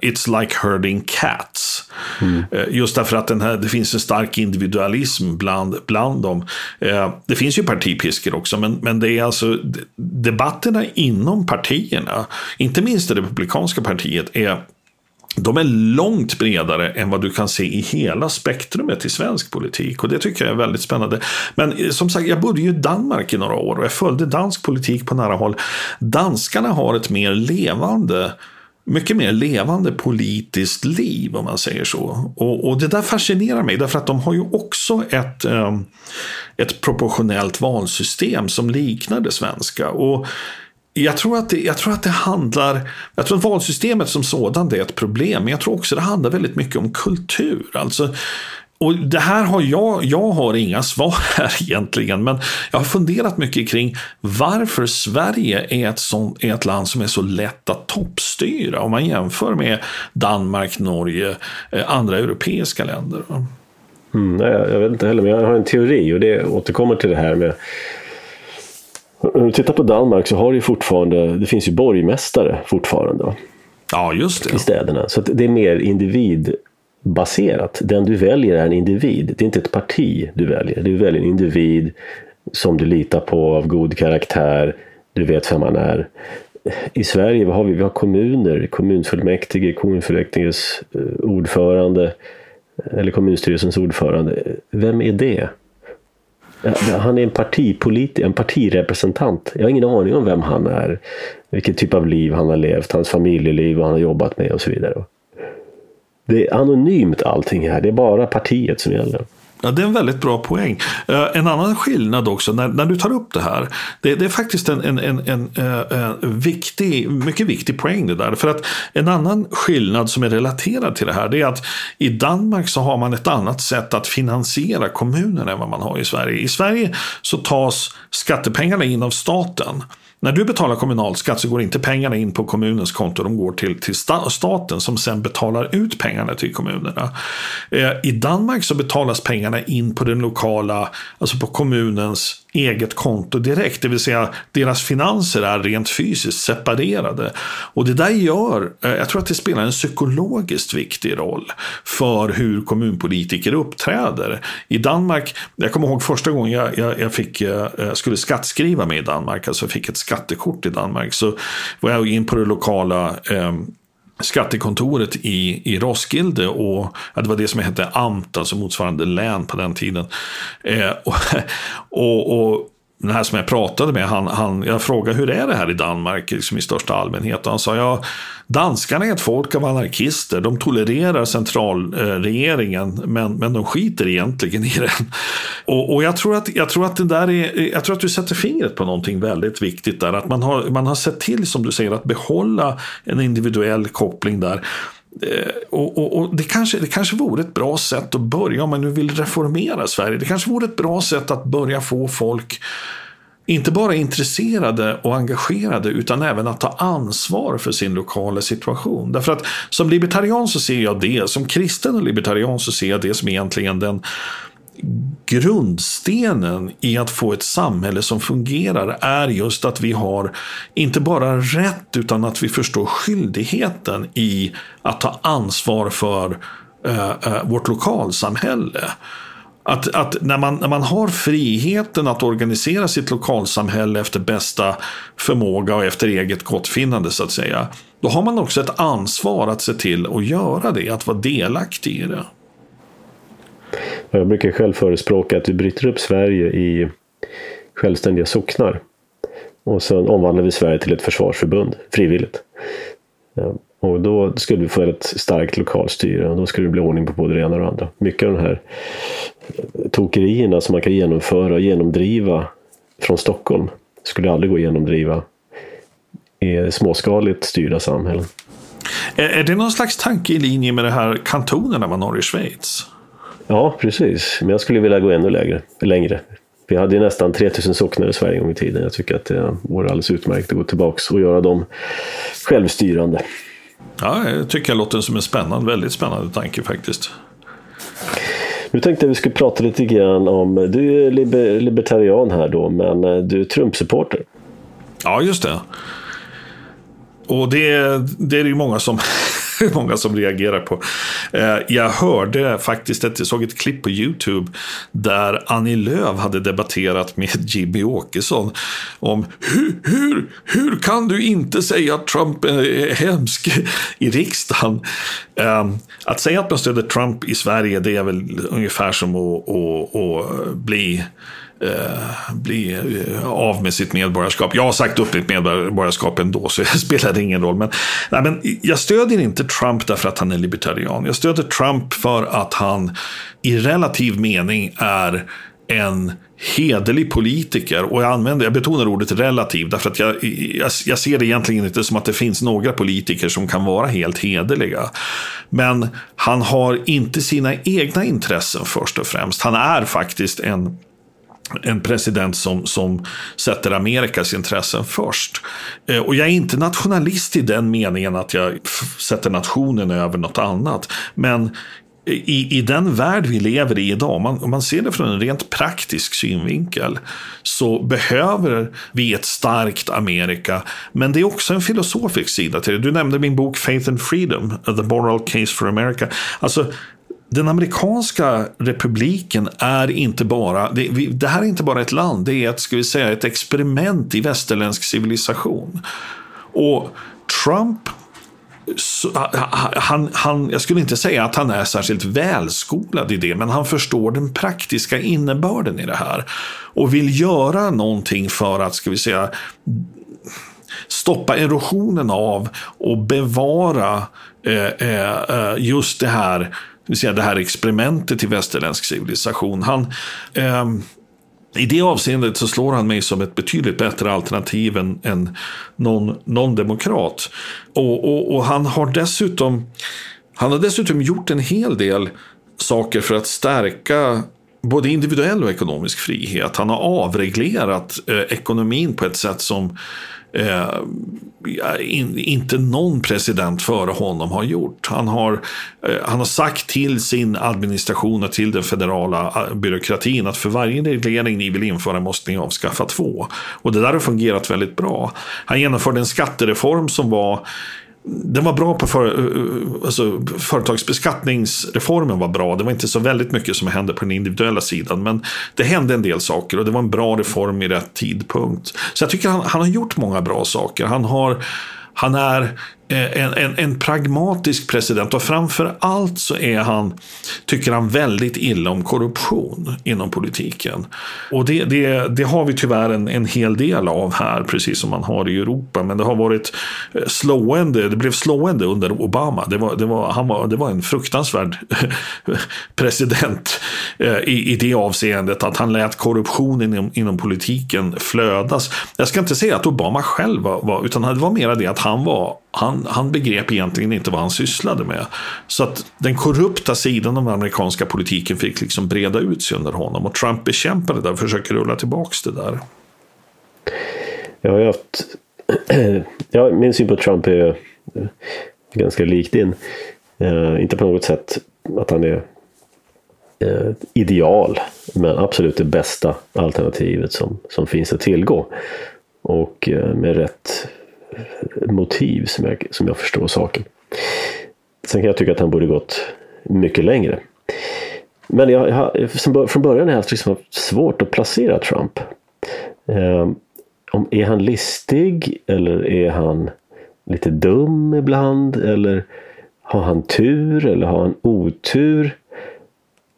it's like herding cats. Mm. Just därför att den här, det finns en stark individualism bland, bland dem. Det finns ju partipiskor också, men, men det är alltså debatterna inom partierna, inte minst det republikanska partiet, är de är långt bredare än vad du kan se i hela spektrumet i svensk politik. Och det tycker jag är väldigt spännande. Men eh, som sagt, jag bodde ju i Danmark i några år och jag följde dansk politik på nära håll. Danskarna har ett mer levande mycket mer levande politiskt liv om man säger så. Och, och det där fascinerar mig därför att de har ju också ett, eh, ett proportionellt valsystem som liknar det svenska. Och jag tror, att det, jag tror att det handlar, jag tror att valsystemet som sådant är ett problem, men jag tror också att det handlar väldigt mycket om kultur. Alltså, och det här har jag, jag har inga svar här egentligen, men jag har funderat mycket kring varför Sverige är ett, sånt, är ett land som är så lätt att toppstyra om man jämför med Danmark, Norge, eh, andra europeiska länder. Mm, nej, jag vet inte heller, men jag har en teori och det återkommer till det här med om du tittar på Danmark så har det fortfarande, det finns ju borgmästare fortfarande. Ja, just det. I städerna. Så det är mer individbaserat. Den du väljer är en individ. Det är inte ett parti du väljer. Du väljer en individ som du litar på av god karaktär. Du vet vem man är. I Sverige vad har vi? Vi har kommuner, kommunfullmäktige, kommunfullmäktiges eh, ordförande eller kommunstyrelsens ordförande. Vem är det? Han är en partipolitiker, en partirepresentant. Jag har ingen aning om vem han är. vilken typ av liv han har levt, hans familjeliv, vad han har jobbat med och så vidare. Det är anonymt allting här. Det är bara partiet som gäller. Ja, det är en väldigt bra poäng. Eh, en annan skillnad också, när, när du tar upp det här, det, det är faktiskt en, en, en, en en viktig, mycket viktig poäng det där. För att en annan skillnad som är relaterad till det här, det är att i Danmark så har man ett annat sätt att finansiera kommunerna än vad man har i Sverige. I Sverige så tas skattepengarna in av staten. När du betalar kommunalskatt så går inte pengarna in på kommunens konto, de går till, till staten som sen betalar ut pengarna till kommunerna. Eh, I Danmark så betalas pengarna in på den lokala, alltså på kommunens eget konto direkt. Det vill säga deras finanser är rent fysiskt separerade. Och det där gör, eh, jag tror att det spelar en psykologiskt viktig roll för hur kommunpolitiker uppträder. I Danmark, jag kommer ihåg första gången jag, jag, jag fick, jag skulle skattskriva mig i Danmark, alltså fick ett skattekort i Danmark, så var jag in på det lokala eh, skattekontoret i, i Roskilde och ja, det var det som hette AMT, alltså motsvarande län på den tiden. Eh, och, och, och den här som jag pratade med, han, han, jag frågade hur är det här i Danmark liksom i största allmänhet? Och han sa, ja, danskarna är ett folk av anarkister. De tolererar centralregeringen, men, men de skiter egentligen i den. Och, och, jag, tror att, jag, tror att det där är, jag tror att du sätter fingret på någonting väldigt viktigt där. Att man har, man har sett till, som du säger, att behålla en individuell koppling där. Eh, och, och, och, det, kanske, det kanske vore ett bra sätt att börja om man nu vill reformera Sverige. Det kanske vore ett bra sätt att börja få folk inte bara intresserade och engagerade utan även att ta ansvar för sin lokala situation. Därför att som libertarian så ser jag det, som kristen och libertarian så ser jag det som egentligen den grundstenen i att få ett samhälle som fungerar är just att vi har inte bara rätt utan att vi förstår skyldigheten i att ta ansvar för eh, eh, vårt lokalsamhälle. Att, att när, man, när man har friheten att organisera sitt lokalsamhälle efter bästa förmåga och efter eget gottfinnande så att säga. Då har man också ett ansvar att se till att göra det, att vara delaktig i det. Jag brukar själv förespråka att vi bryter upp Sverige i självständiga socknar. Och sen omvandlar vi Sverige till ett försvarsförbund, frivilligt. Eh, och då skulle vi få ett starkt lokalstyre och då skulle det bli ordning på både det ena och det andra. Mycket av de här eh, tokerierna som man kan genomföra och genomdriva från Stockholm skulle aldrig gå att genomdriva i småskaligt styrda samhällen. Är det någon slags tanke i linje med det här kantonerna man har i Schweiz? Ja, precis. Men jag skulle vilja gå ännu längre. längre. Vi hade ju nästan 3000 socknar i Sverige en gång i tiden. Jag tycker att det vore alldeles utmärkt att gå tillbaka och göra dem självstyrande. Ja, jag tycker det låter som en spännande, väldigt spännande tanke faktiskt. Nu tänkte jag vi skulle prata lite grann om, du är liber, libertarian här då, men eh, du är Trump-supporter. Ja, just det. Och det, det är det ju många som många som reagerar på. Eh, jag hörde faktiskt, ett, jag såg ett klipp på YouTube där Annie Lööf hade debatterat med Jimmy Åkesson om hur, hur, hur kan du inte säga att Trump eh, är hemsk i riksdagen? Ehm, att säga att man stöder Trump i Sverige det är väl ungefär som att, att, att bli eh, bli eh, av med sitt medborgarskap. Jag har sagt upp mitt medborgarskap ändå, så det spelar ingen roll. Men, nej, men jag stödjer inte Trump därför att han är libertarian. Jag stöder Trump för att han i relativ mening är en hederlig politiker. Och jag, använder, jag betonar ordet relativ därför att jag, jag, jag, ser det egentligen inte som att det finns några politiker som kan vara helt hederliga. Men han har inte sina egna intressen först och främst. Han är faktiskt en en president som, som sätter Amerikas intressen först. Eh, och jag är inte nationalist i den meningen att jag sätter nationen över något annat. Men i, i den värld vi lever i idag, om man, om man ser det från en rent praktisk synvinkel, så behöver vi ett starkt Amerika. Men det är också en filosofisk sida till det. Du nämnde min bok Faith and Freedom, The Moral Case for America. Alltså, den amerikanska republiken är inte bara, det, det, här är inte bara ett land, det är ett, ska vi säga, ett experiment i västerländsk civilisation. Och Trump han, han, jag skulle inte säga att han är särskilt välskolad i det, men han förstår den praktiska innebörden i det här. Och vill göra någonting för att, ska vi säga, stoppa erosionen av och bevara eh, eh, eh just det här, det vill säga, det här experimentet i västerländsk civilisation. Han... Eh, i det avseendet så slår han mig som ett betydligt bättre alternativ än, än någon, någon demokrat. Och, och, och, han har dessutom han har dessutom gjort en hel del saker för att stärka både individuell och ekonomisk frihet. Han har avreglerat eh, ekonomin på ett sätt som eh, in, inte någon president före honom har gjort. Han har, eh, han har sagt till sin administration och till den federala eh, byråkratin att för varje reglering ni vill införa måste ni avskaffa två. Och det där har fungerat väldigt bra. Han genomförde en skattereform som var den var bra på för, eh, eh, alltså, företagsbeskattningsreformen var bra. Det var inte så väldigt mycket som hände på den individuella sidan. Men det hände en del saker och det var en bra reform i rätt tidpunkt. Så jag tycker han, han har gjort många bra saker. Han har han är Eh, en, en, en, pragmatisk president och framför allt så är han, tycker han väldigt illa om korruption inom politiken. Och det, det, det har vi tyvärr en, en hel del av här, precis som man har i Europa. Men det har varit eh, slående, det blev slående under Obama. Det var, det var, han var, det var en fruktansvärd president eh, i, i det avseendet att han lät korruptionen inom, inom politiken flödas. Jag ska inte säga att Obama själv var, var utan det var mer det att han var han, han begrep egentligen inte vad han sysslade med. Så att den korrupta sidan av den amerikanska politiken fick liksom breda ut sig under honom. Och Trump bekämpade det och försöker rulla tillbaka det där. Jag har haft... ja, min syn på Trump är ganska lik din. Eh, inte på något sätt att han är eh, ideal, men absolut det bästa alternativet som, som finns att tillgå. Och eh, med rätt motiv som jag, som jag förstår saken. Sen kan jag tycka att han borde gått mycket längre. Men jag, jag, från början har jag haft liksom svårt att placera Trump. Eh, om, är han listig eller är han lite dum ibland? Eller har han tur eller har han otur?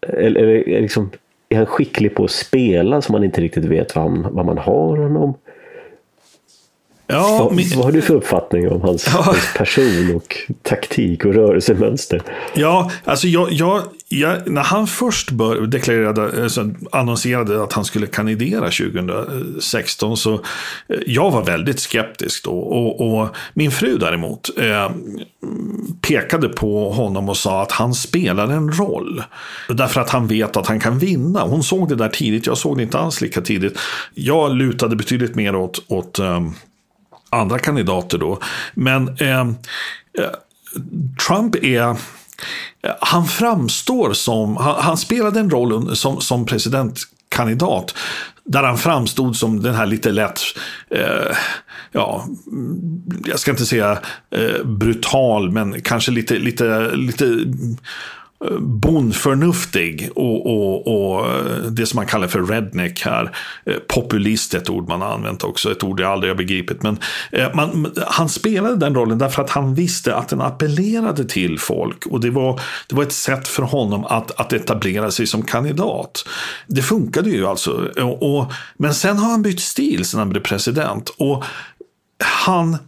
Eller, eller är, liksom, är han skicklig på att spela så man inte riktigt vet vad, han, vad man har honom? Ja, vad, min... vad har du för uppfattning om hans, ja. hans, person och taktik och rörelsemönster? Ja, alltså jag, jag, jag när han först bör, deklarerade, alltså, annonserade att han skulle kandidera 2016 så eh, jag var väldigt skeptisk då. Och, och min fru däremot eh, pekade på honom och sa att han spelar en roll. Därför att han vet att han kan vinna. Hon såg det där tidigt, jag såg det inte alls lika tidigt. Jag lutade betydligt mer åt, åt um, andra kandidater då. Men eh, eh Trump är eh, han framstår som, han, han spelade en roll som, som presidentkandidat där han framstod som den här lite lätt, eh, ja, jag ska inte säga eh, brutal, men kanske lite, lite, lite bondförnuftig och, och, och, eh, det som man kallar för redneck här. Eh, populist är ett ord man har använt också, ett ord jag aldrig har begripit. Men eh, man, han spelade den rollen därför att han visste att den appellerade till folk och det var, det var ett sätt för honom att, att etablera sig som kandidat. Det funkade ju alltså. Och, och men sen har han bytt stil sen han blev president. Och han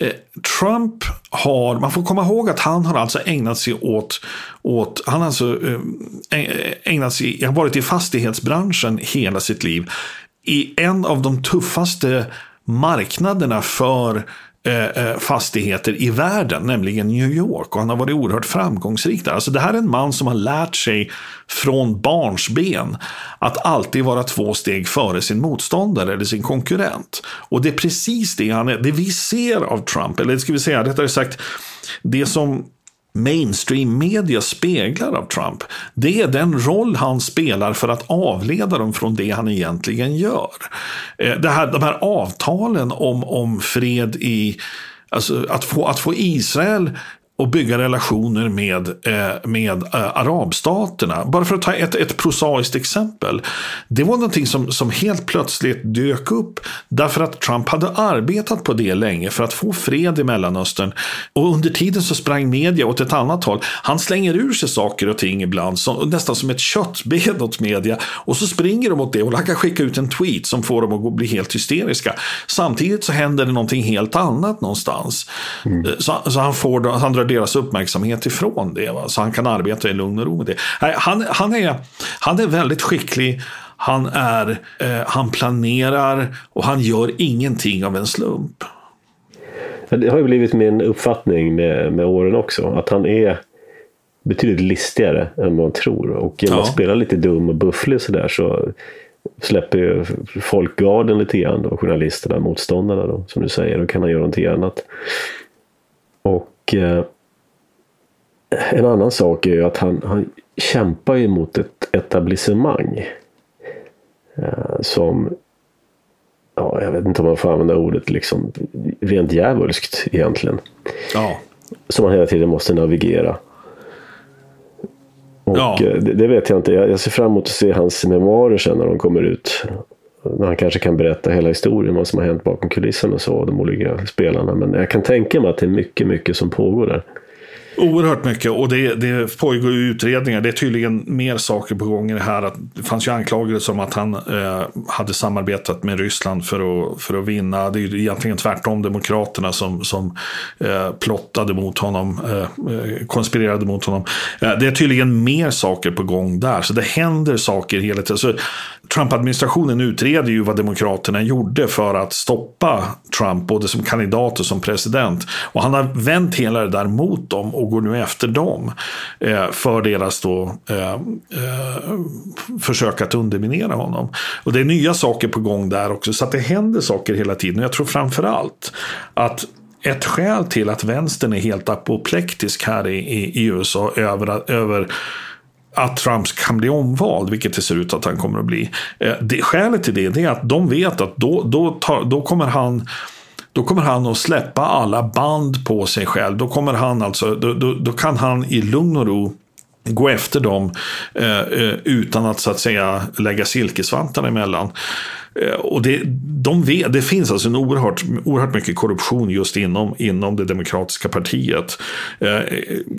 Eh, Trump har, man får komma ihåg att han har alltså ägnat sig åt, åt han har alltså eh, eh, ägnat sig, har varit i fastighetsbranschen hela sitt liv. I en av de tuffaste marknaderna för Eh, eh, fastigheter i världen, nämligen New York. Och han har varit oerhört framgångsrik där. Alltså det här är en man som har lärt sig från barnsben att alltid vara två steg före sin motståndare eller sin konkurrent. Och det är precis det, han är, det vi ser av Trump, eller ska vi säga rättare sagt, det som mainstream media speglar av Trump. Det är den roll han spelar för att avleda dem från det han egentligen gör. Eh, det här, de här avtalen om, om fred i Alltså att få, att få Israel och bygga relationer med, eh, med eh, arabstaterna. Bara för att ta ett, ett prosaiskt exempel. Det var någonting som, som helt plötsligt dök upp därför att Trump hade arbetat på det länge för att få fred i Mellanöstern. Och under tiden så sprang media åt ett annat håll. Han slänger ur sig saker och ting ibland, som, nästan som ett köttben åt media. Och så springer de åt det och han kan skicka ut en tweet som får dem att bli helt hysteriska. Samtidigt så händer det någonting helt annat någonstans. Mm. Så, så han får, han drar deras uppmärksamhet ifrån det. Va? Så han kan arbeta i lugn och ro med det. Han, han, är, han är väldigt skicklig. Han, är, eh, han planerar och han gör ingenting av en slump. Det har ju blivit min uppfattning med, med åren också. Att han är betydligt listigare än man tror. Och genom ja. att spela lite dum och bufflig sådär så släpper ju folk garden lite grann. Då, journalisterna, motståndarna då, som du säger. Då kan han göra någonting annat. Och eh, en annan sak är ju att han, han kämpar ju mot ett etablissemang. Eh, som, ja, jag vet inte om man får använda ordet liksom rent djävulskt egentligen. Ja. Som han hela tiden måste navigera. Och ja. Eh, det, det, vet jag inte. Jag, jag ser fram emot att se hans memoarer sen när de kommer ut. När han kanske kan berätta hela historien, vad som har hänt bakom kulisserna och så, de olika spelarna. Men jag kan tänka mig att det är mycket, mycket som pågår där. Oerhört mycket och det, det pågår utredningar. Det är tydligen mer saker på gång i det här. Att det fanns ju anklagelser om att han eh, hade samarbetat med Ryssland för att, för att vinna. Det är ju egentligen tvärtom Demokraterna som, som eh, plottade mot honom, eh, eh, konspirerade mot honom. Eh, det är tydligen mer saker på gång där. Så det händer saker hela tiden. Så Trump-administrationen utreder ju vad Demokraterna gjorde för att stoppa Trump, både som kandidat och som president. Och han har vänt hela det där mot dem och går nu efter dem eh, för deras då, eh, eh, försök att underminera honom. Och det är nya saker på gång där också, så att det händer saker hela tiden. Jag tror framför allt att ett skäl till att vänstern är helt apoplektisk här i, i, i USA över, över att Trump kan bli omvald, vilket det ser ut att han kommer att bli. Eh, det, skälet till det är att de vet att då, då, tar, då kommer han då kommer han att släppa alla band på sig själv. Då, kommer han alltså, då, då, då kan han i lugn och ro gå efter dem eh, eh utan att så att säga lägga silkesvantarna emellan. Eh, och det, de vet, det finns alltså en oerhört, oerhört mycket korruption just inom, inom det demokratiska partiet. Eh,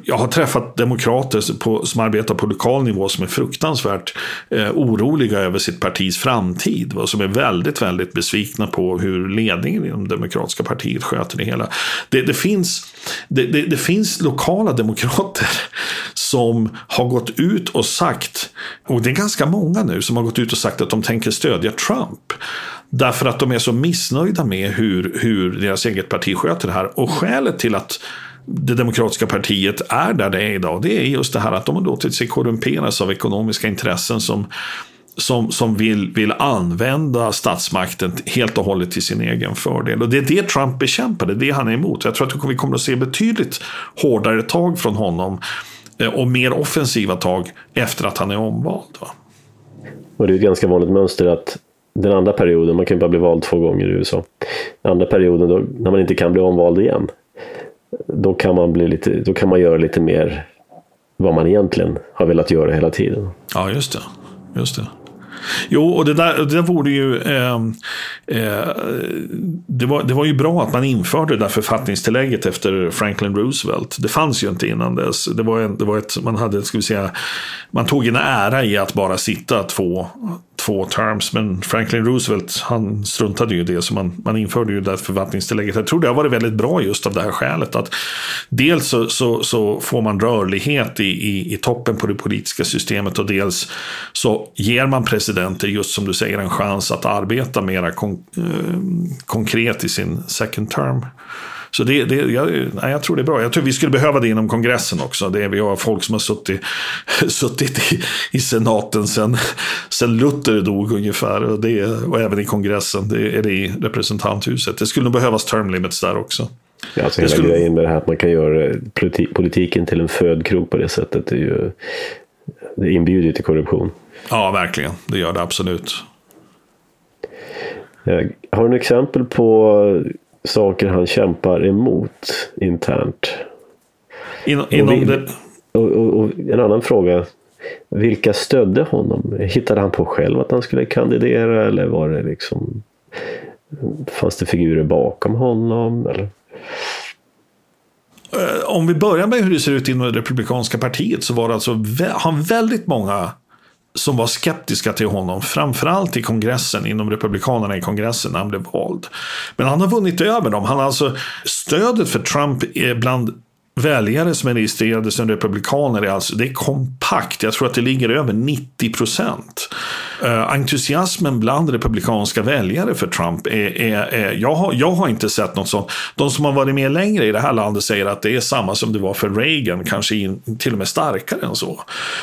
jag har träffat demokrater på, som arbetar på lokal nivå som är fruktansvärt eh, oroliga över sitt partis framtid. Och som är väldigt, väldigt besvikna på hur ledningen inom det demokratiska partiet sköter det hela. Det, det finns, det, det, det finns lokala demokrater som har gått ut och sagt, och det är ganska många nu som har gått ut och sagt att de tänker stödja Trump. Därför att de är så missnöjda med hur, hur deras eget parti sköter det här. Och skälet till att det demokratiska partiet är där det är idag, det är just det här att de har låtit sig korrumperas av ekonomiska intressen som som, som vill, vill använda statsmakten helt och hållet till sin egen fördel. Och det är det Trump bekämpade, det är det han är emot. Jag tror att vi kommer att se betydligt hårdare tag från honom eh, och mer offensiva tag efter att han är omvald. Va? Och det är ett ganska vanligt mönster att den andra perioden, man kan ju bara bli vald två gånger i USA. Den andra perioden då, när man inte kan bli omvald igen. Då kan man, bli lite, då kan man göra lite mer vad man egentligen har velat göra hela tiden. Ja, just det. Just det. Jo, och det där, det där vore ju... Eh, eh, det, var, det var ju bra att man införde det där författningstillägget efter Franklin Roosevelt. Det fanns ju inte innan dess. Det var, en, det var ett, man hade, ska vi säga, man tog en ära i att bara sitta två, två terms. Men Franklin Roosevelt, han struntade ju i det. Så man, man införde ju det förvaltningstillägget. Jag tror det har varit väldigt bra just av det här skälet. Att dels så, så, så får man rörlighet i, i, i, toppen på det politiska systemet. Och dels så ger man presidenter, just som du säger, en chans att arbeta mera kon, eh, konkret i sin second term. Så det, det, jag, nej, jag tror det är bra. Jag tror vi skulle behöva det inom kongressen också. Det är, vi har folk som har suttit, suttit i, i senaten sen, sen Luther dog ungefär. Och, det, och även i kongressen, det är det i representanthuset. Det skulle nog behövas term limits där också. Ja, alltså hela skulle... grejen med det här att man kan göra politiken till en födkrok på det sättet. Det, är ju, det inbjuder till korruption. Ja, verkligen. Det gör det absolut. Har du exempel på saker han kämpar emot internt. In, inom och, vi, det... och, och, och, en annan fråga. Vilka stödde honom? Hittade han på själv att han skulle kandidera eller var det liksom Fanns det figurer bakom honom? Eller? Eh, om vi börjar med hur det ser ut inom det republikanska partiet så var det alltså han väldigt många som var skeptiska till honom, framförallt i kongressen, inom republikanerna i kongressen när han blev vald. Men han har vunnit över dem. Han har alltså stödet för Trump bland väljare som är registrerade som republikaner är alltså, det är kompakt. Jag tror att det ligger över 90 procent. Uh, entusiasmen bland republikanska väljare för Trump är, är, är jag, har, jag har inte sett något sånt. De som har varit med längre i det här landet säger att det är samma som det var för Reagan, kanske in, till och med starkare än så.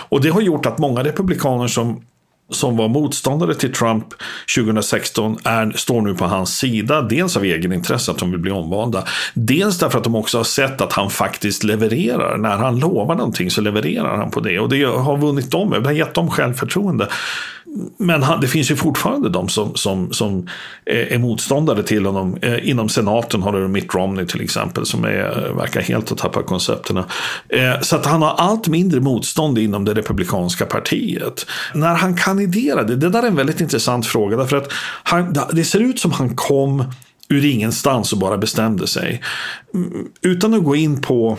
Och det har gjort att många republikaner som som var motståndare till Trump 2016 är, står nu på hans sida. Dels av egen intresse att de vill bli omvalda. Dels därför att de också har sett att han faktiskt levererar. När han lovar någonting så levererar han på det. Och det har vunnit dem, det har gett dem självförtroende. Men han, det finns ju fortfarande de som, som, som är motståndare till honom. Eh, inom senaten har du Mitt Romney till exempel som är, verkar helt ha tappat koncepterna. Eh, så att han har allt mindre motstånd inom det republikanska partiet. När han kandiderade, det där är en väldigt intressant fråga. Därför att han, det ser ut som han kom ur ingenstans och bara bestämde sig. Mm, utan att gå in på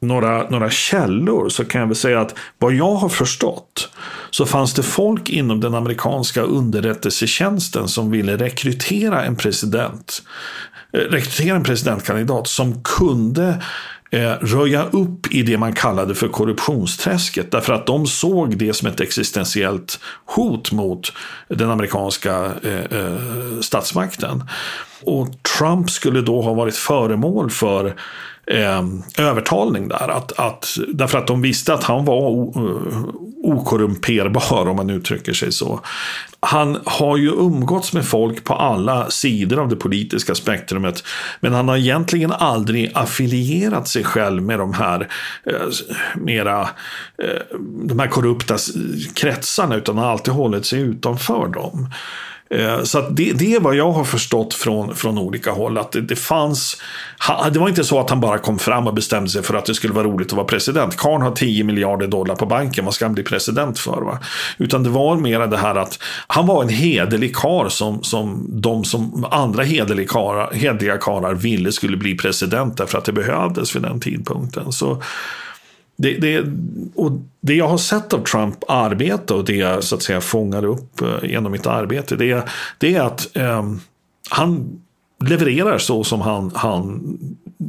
några, några källor så kan jag väl säga att vad jag har förstått så fanns det folk inom den amerikanska underrättelsetjänsten som ville rekrytera en president. Eh, rekrytera en presidentkandidat som kunde eh, röja upp i det man kallade för korruptionsträsket. Därför att de såg det som ett existentiellt hot mot den amerikanska eh, eh statsmakten. Och Trump skulle då ha varit föremål för eh, övertalning där. Att, att, därför att de visste att han var eh, okorrumperbar om man uttrycker sig så. Han har ju umgåtts med folk på alla sidor av det politiska spektrumet. Men han har egentligen aldrig affilierat sig själv med de här eh, mera eh, de här korrupta kretsarna utan har alltid hållit sig utanför dem. Eh, så det, det, är vad jag har förstått från, från olika håll. Att det, det, fanns, det var inte så att han bara kom fram och bestämde sig för att det skulle vara roligt att vara president. Karn har 10 miljarder dollar på banken, vad ska han bli president för? Va? Utan det var mer det här att han var en hederlig kar som, som de som andra hederliga karlar, hederliga karlar ville skulle bli president därför att det behövdes vid den tidpunkten. Så det, det, och det jag har sett av Trump arbete och det jag så att säga fångar upp eh, genom mitt arbete det, det är att eh, han levererar så som han, han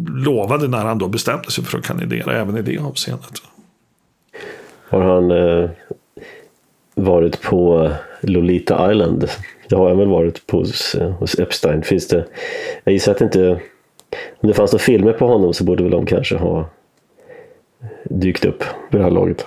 lovade när han då bestämde sig för att kandidera även i det avseendet. Har han eh, varit på Lolita Island? Det har han väl varit på hos, hos Epstein. Finns det, jag gissar att det inte om det fanns några filmer på honom så borde väl de kanske ha dykt upp vid det här laget?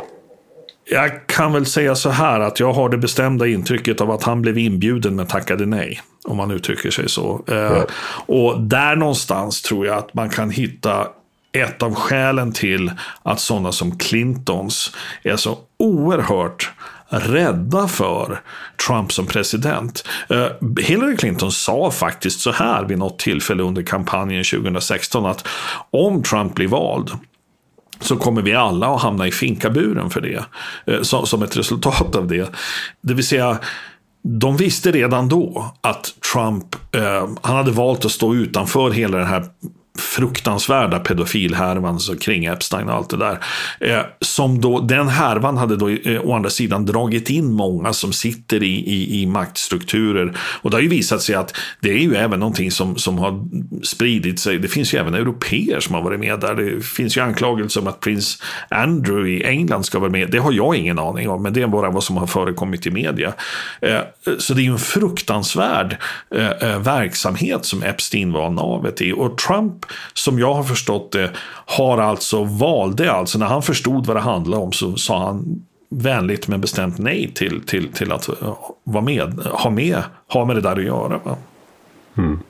Jag kan väl säga så här att jag har det bestämda intrycket av att han blev inbjuden men tackade nej. Om man uttrycker sig så. Eh, ja. Och där någonstans tror jag att man kan hitta ett av skälen till att sådana som Clintons är så oerhört rädda för Trump som president. Eh, Hillary Clinton sa faktiskt så här vid något tillfälle under kampanjen 2016 att om Trump blir vald så kommer vi alla att hamna i finkaburen för det. Eh, som ett resultat av det. Det vill säga, de visste redan då att Trump, eh, han hade valt att stå utanför hela den här fruktansvärda pedofilhärvan kring Epstein och allt det där. Eh, som då, den härvan hade då eh, å andra sidan dragit in många som sitter i, i, i maktstrukturer. Och det har ju visat sig att det är ju även någonting som, som har spridit sig. Det finns ju även europeer som har varit med där. Det finns ju anklagelser om att prins Andrew i England ska vara med. Det har jag ingen aning om, men det är bara vad som har förekommit i media. Eh, så det är ju en fruktansvärd eh, eh, verksamhet som Epstein var navet i. Och Trump, som jag har förstått det, har alltså valde alltså, när han förstod vad det handlade om så sa han vänligt men bestämt nej till, till, till att vara med, ha med, ha med det där att göra. Mm.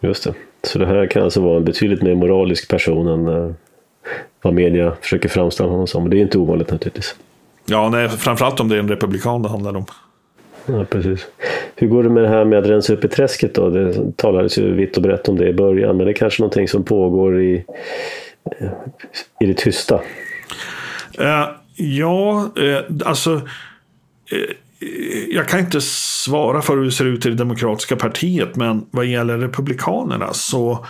Just det. Så det här kan alltså vara en betydligt mer moralisk person än uh, vad media försöker framställa honom som. Det är inte ovanligt naturligtvis. Ja, nej, framförallt om det är en republikan det handlar om. Ja, precis. Hur går det med det här med att rensa upp i träsket då? Det talades ju vitt och brett om det i början, men det är kanske någonting som pågår i, eh, i det tysta? Uh, eh, ja, uh, alltså uh, jag kan inte svara för hur det ser ut i det demokratiska partiet, men vad gäller republikanerna så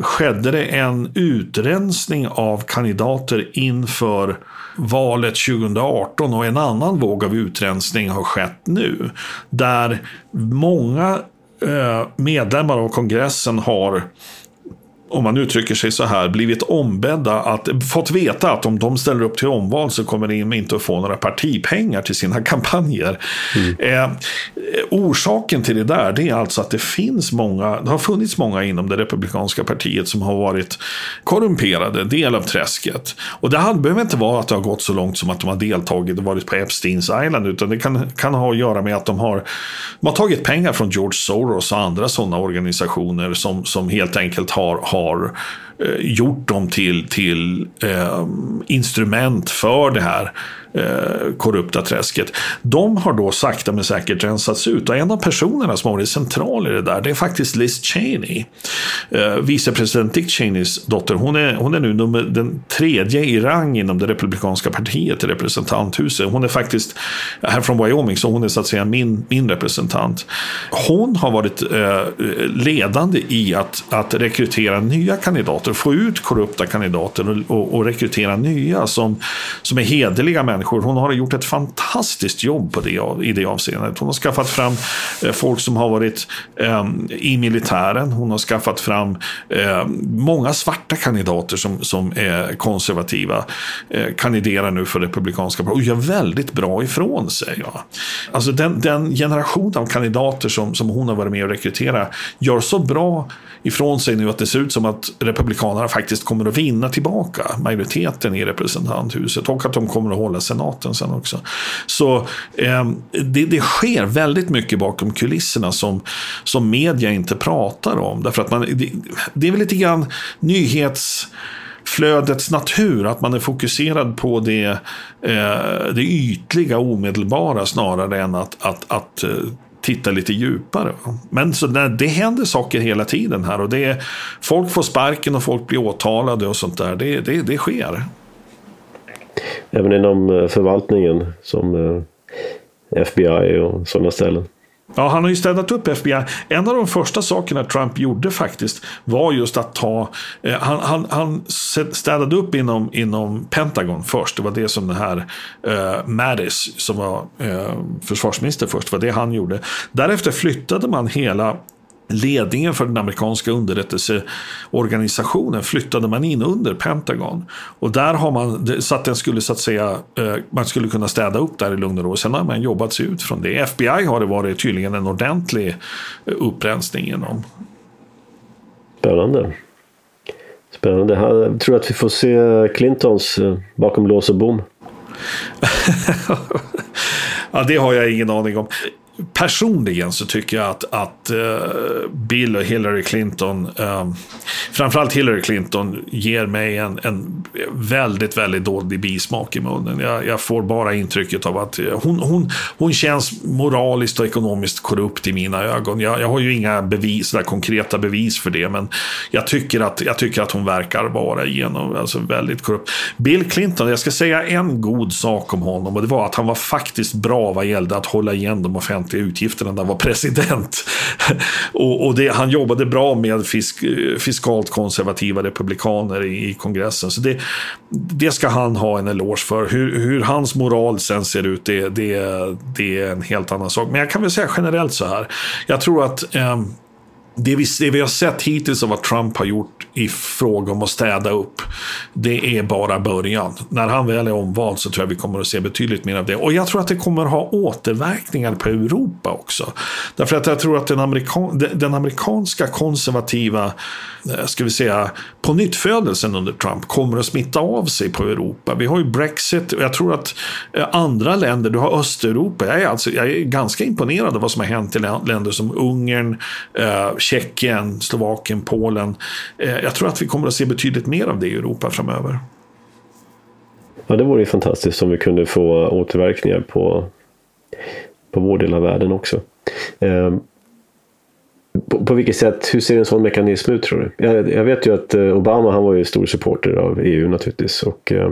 skedde det en utrensning av kandidater inför valet 2018 och en annan våg av utrensning har skett nu. Där många eh, medlemmar av kongressen har om man uttrycker sig så här, blivit ombedda att, fått veta att om de ställer upp till omval så kommer de inte att få några partipengar till sina kampanjer. Mm. Eh, orsaken till det där, det är alltså att det finns många, det har funnits många inom det republikanska partiet som har varit korrumperade, del av träsket. Och det behöver inte vara att det har gått så långt som att de har deltagit och varit på Epsteins Island, utan det kan, kan ha att göra med att de har, de har tagit pengar från George Soros och andra sådana organisationer som, som helt enkelt har, har har eh, gjort dem till, till eh, instrument för det här eh, korrupta träsket. De har då sakta men säkert rensats ut och en av personerna som har varit central i det där det är faktiskt Liz Cheney. Eh, vicepresident Dick Cheneys dotter. Hon är, hon är nu nummer, den tredje i rang inom det republikanska partiet i representanthuset. Hon är faktiskt här från Wyoming så hon är så att säga min, min representant. Hon har varit eh, ledande i att, att rekrytera nya kandidater, få ut korrupta kandidater och, och, och rekrytera nya som, som är hederliga människor människor. Hon har gjort ett fantastiskt jobb på det, i det avseendet. Hon har skaffat fram eh, folk som har varit eh, i militären. Hon har skaffat fram eh, många svarta kandidater som, som är konservativa. Eh, kandiderar nu för Republikanska partiet och gör väldigt bra ifrån sig. Ja. Alltså den, den generation av kandidater som, som hon har varit med och rekrytera gör så bra ifrån sig nu att det ser ut som att Republikanerna faktiskt kommer att vinna tillbaka majoriteten i representanthuset och att de kommer att hålla senaten sen också. Så eh, det, det, sker väldigt mycket bakom kulisserna som, som media inte pratar om. Därför att man, det, det är väl lite grann nyhetsflödets natur. Att man är fokuserad på det, eh, det ytliga, omedelbara snarare än att, att, att eh, titta lite djupare. Men så det, det händer saker hela tiden här och det är, folk får sparken och folk blir åtalade och sånt där. Det, det, det sker. Även inom eh, förvaltningen som eh, FBI och sådana ställen. Ja, han har ju städat upp FBI. En av de första sakerna Trump gjorde faktiskt var just att ta... Eh, han, han, han städade upp inom, inom Pentagon först. Det var det som den här eh, Mattis, som var eh, försvarsminister först, var det han gjorde. Därefter flyttade man hela ledningen för den amerikanska underrättelseorganisationen flyttade man in under Pentagon. Och där har man, så att den skulle så att säga, eh, man skulle kunna städa upp där i lugn och ro. Sen har man jobbat sig ut från det. FBI har det varit tydligen en ordentlig eh, upprensning inom. Spännande. Spännande. Jag tror att vi får se Clintons eh, bakom lås och bom. ja, det har jag ingen aning om personligen så tycker jag att, att uh, Bill och Hillary Clinton, uh, framförallt Hillary Clinton, ger mig en, en väldigt, väldigt dålig bismak i munnen. Jag, jag, får bara intrycket av att eh, hon, hon, hon känns moraliskt och ekonomiskt korrupt i mina ögon. Jag, jag har ju inga bevis, där konkreta bevis för det, men jag tycker att, jag tycker att hon verkar vara genom, alltså väldigt korrupt. Bill Clinton, jag ska säga en god sak om honom och det var att han var faktiskt bra vad gällde att hålla igen de offentliga offentliga utgifterna när han var president. och, och det, han jobbade bra med fisk, fiskalt konservativa republikaner i, i kongressen. Så det, det ska han ha en eloge för. Hur, hur hans moral sen ser ut, det, det, det är en helt annan sak. Men jag kan väl säga generellt så här. Jag tror att eh, det vi, det vi har sett hittills av vad Trump har gjort i fråga om att städa upp, det är bara början. När han väl är omvald så tror jag vi kommer att se betydligt mer av det. Och jag tror att det kommer att ha återverkningar på Europa också. Därför att jag tror att den, amerikan, den amerikanska konservativa, eh, ska vi säga, på nyttfödelsen under Trump kommer att smitta av sig på Europa. Vi har ju Brexit och jag tror att eh, andra länder, du har Östeuropa, jag är, alltså, jag är ganska imponerad av vad som har hänt i länder som Ungern, eh, Tjeckien, Slovakien, Polen. Eh, Eh, jag tror att vi kommer att se betydligt mer av det i Europa framöver. Ja, det vore ju fantastiskt om vi kunde få återverkningar på, på vår del av världen också. Eh, på, på, vilket sätt, hur ser en sån mekanism ut tror du? Jag, jag, vet ju att eh, Obama han var ju stor supporter av EU naturligtvis. Och, eh,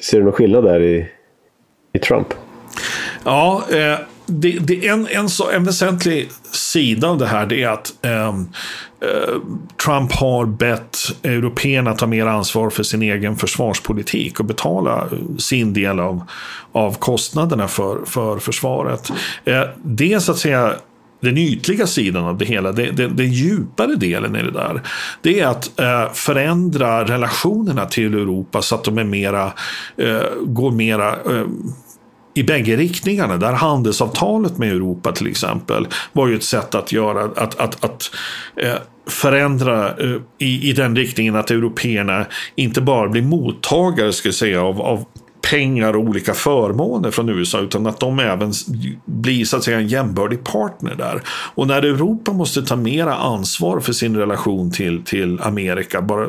ser du någon skillnad där i, i Trump? Ja, eh, det, det, en, en, så, en väsentlig sida av det här det är att ehm, eh, Trump har bett européerna ta mer ansvar för sin egen försvarspolitik och betala eh, sin del av, av kostnaderna för, för försvaret. Eh, det är så att säga den ytliga sidan av det hela, det, det, den djupare delen i det där, det är att eh, förändra relationerna till Europa så att de är mera, eh, går mera eh, i bägge riktningarna. Där handelsavtalet med Europa till exempel var ju ett sätt att göra att, att, att eh, förändra eh, i, i den riktningen att européerna inte bara blir mottagare ska jag säga, av, av pengar och olika förmåner från USA utan att de även blir så att säga en jämbördig partner där. Och när Europa måste ta mera ansvar för sin relation till, till Amerika, bara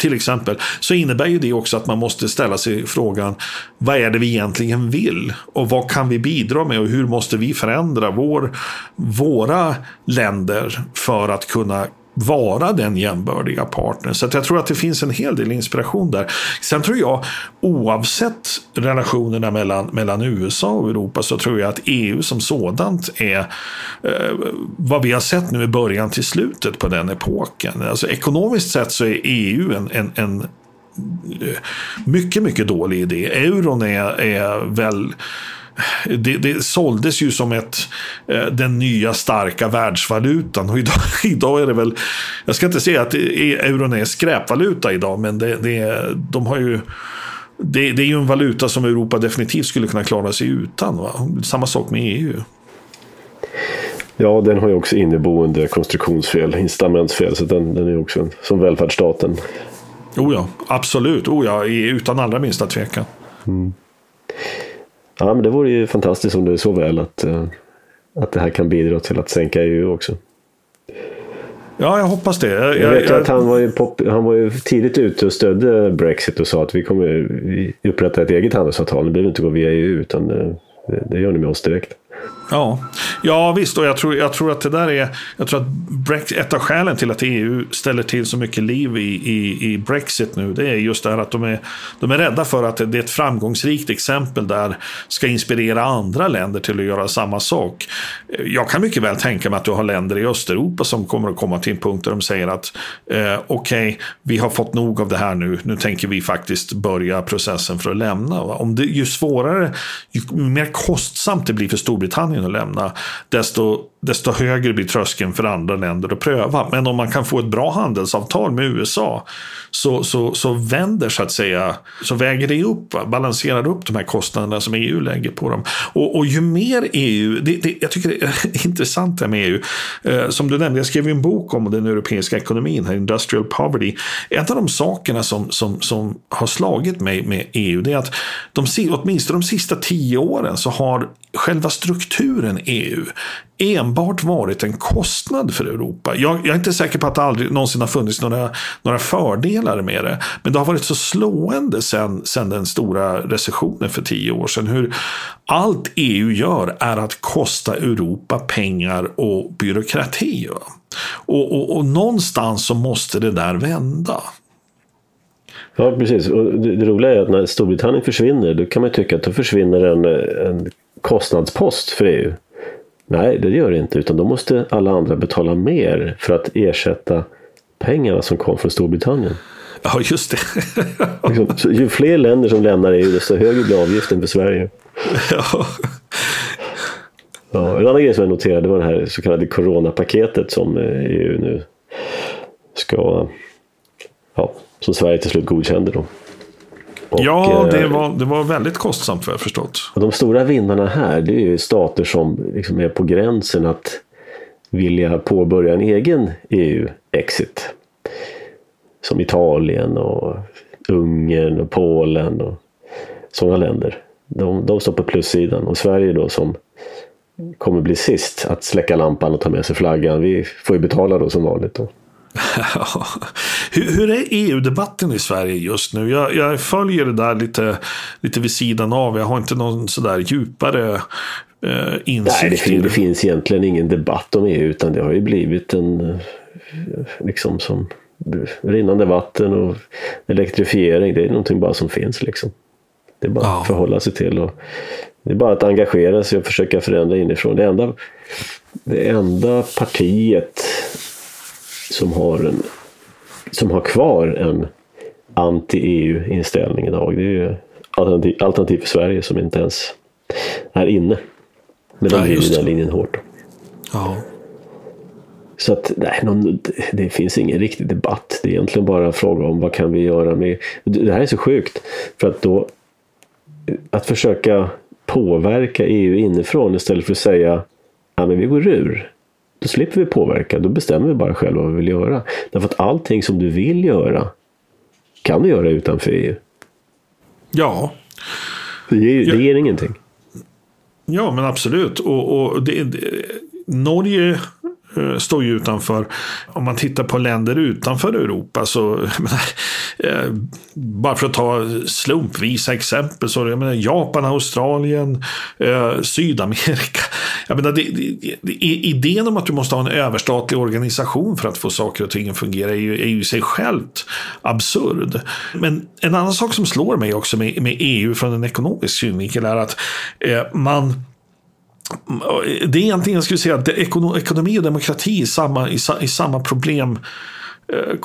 till exempel, så innebär ju det också att man måste ställa sig frågan vad är det vi egentligen vill? Och vad kan vi bidra med och hur måste vi förändra vår, våra länder för att kunna vara den jämbördiga partnern. Så jag tror att det finns en hel del inspiration där. Sen tror jag, oavsett relationerna mellan, mellan USA och Europa, så tror jag att EU som sådant är eh, vad vi har sett nu i början till slutet på den epoken. Alltså ekonomiskt sett så är EU en, en, en eh, mycket, mycket dålig idé. Euron är, är väl det, det såldes ju som ett, eh, den nya starka världsvalutan. Och idag, idag är det väl, jag ska inte säga att euron är skräpvaluta idag, men det, det, de har ju det, det, är ju en valuta som Europa definitivt skulle kunna klara sig utan. Va? Samma sak med EU. Ja, den har ju också inneboende konstruktionsfel, incitamentsfel, så den, den är också som välfärdsstaten. Oh ja, absolut. Oh ja, utan allra minsta tvekan. Mm. Ja, men det vore ju fantastiskt om det är så väl att, eh, att det här kan bidra till att sänka EU också. Ja, jag hoppas det. Jag, jag vet jag, att han var, ju pop, han var ju tidigt ute och stödde Brexit och sa att vi kommer upprätta ett eget handelsavtal. Nu behöver inte gå via EU utan det, det gör ni med oss direkt. Ja, ja visst. Och jag tror, jag tror att det där är... Jag tror att Brexit, ett av skälen till att EU ställer till så mycket liv i, i, i Brexit nu, det är just det här att de är, de är rädda för att det är ett framgångsrikt exempel där ska inspirera andra länder till att göra samma sak. Jag kan mycket väl tänka mig att du har länder i Östeuropa som kommer att komma till en punkt där de säger att eh, okej, okay, vi har fått nog av det här nu, nu tänker vi faktiskt börja processen för att lämna. Om det, ju svårare, ju mer kostsamt det blir för Storbritannien Storbritannien att lämna, desto, desto högre blir tröskeln för andra länder att pröva. Men om man kan få ett bra handelsavtal med USA så, så, så vänder så att säga, så väger det upp, va? balanserar upp de här kostnaderna som EU lägger på dem. Och, och ju mer EU, det, det, jag tycker det är intressant det här med EU, eh, som du nämnde, jag skrev en bok om den europeiska ekonomin, här, Industrial Poverty. En av de sakerna som, som, som har slagit mig med EU, det är att de, åtminstone de sista tio åren så har själva strukturen EU enbart varit en kostnad för Europa. Jag, jag, är inte säker på att det aldrig någonsin har funnits några, några fördelar med det. Men det har varit så slående sen, sen den stora recessionen för tio år sedan. Hur allt EU gör är att kosta Europa pengar och byråkrati. Och, och, och någonstans så måste det där vända. Ja, precis. Och det, det, roliga är att när Storbritannien försvinner, då kan man tycka att då försvinner en, en kostnadspost för EU. Nej, det gör det inte, utan då måste alla andra betala mer för att ersätta pengarna som kom från Storbritannien. Ja, just det. liksom, ju fler länder som lämnar EU, desto högre blir avgiften för Sverige. Ja. Ja, en annan grej som jag noterade var det här så kallade coronapaketet som EU nu ska, ja, som Sverige till slut godkände då. Och, ja, det eh, var, det var väldigt kostsamt för jag förstått. Och de stora vinnarna här det är ju stater som liksom är på gränsen att vilja påbörja en egen EU-exit. Som Italien och Ungern och Polen och sådana länder. De, de står på plussidan och Sverige då som kommer bli sist att släcka lampan och ta med sig flaggan. Vi får ju betala då som vanligt. Då. hur, hur, är EU-debatten i Sverige just nu? Jag, jag, följer det där lite, lite vid sidan av. Jag har inte någon sådär djupare eh, insikt. Nej, det, fin, det finns egentligen ingen debatt om EU utan det har ju blivit en liksom som rinnande vatten och elektrifiering. Det är någonting bara som finns liksom. Det är bara ja. att förhålla sig till. Och det är bara att engagera sig och försöka förändra inifrån. Det enda, det enda partiet som har, en, som har kvar en anti-EU-inställning idag. Det är ju alternativ, alternativ för Sverige som inte ens är inne. Men de driver den linjen hårt. Ja. Så att nej, någon, det finns ingen riktig debatt. Det är egentligen bara en fråga om vad kan vi göra med... Det här är så sjukt. För att då... Att försöka påverka EU inifrån istället för att säga ja, men vi går ur. Då slipper vi påverka, då bestämmer vi bara själva vad vi vill göra. Därför att allting som du vill göra kan du göra utanför EU. Ja. Det ger, det ger ingenting. Ja, men absolut. Och, och det, det, Norge Eh, står ju utanför. Om man tittar på länder utanför Europa så, menar, eh, bara för att ta slumpvisa exempel, så jag menar, Japan, Australien, eh, Sydamerika. Jag menar, det, det, det, idén om att du måste ha en överstatlig organisation för att få saker och ting att fungera är ju, är ju i sig självt absurd. Men en annan sak som slår mig också med, med EU från en ekonomisk synvinkel är att eh, man det är egentligen, jag skulle säga, att ekonomi och demokrati är samma, i, samma problem Eh,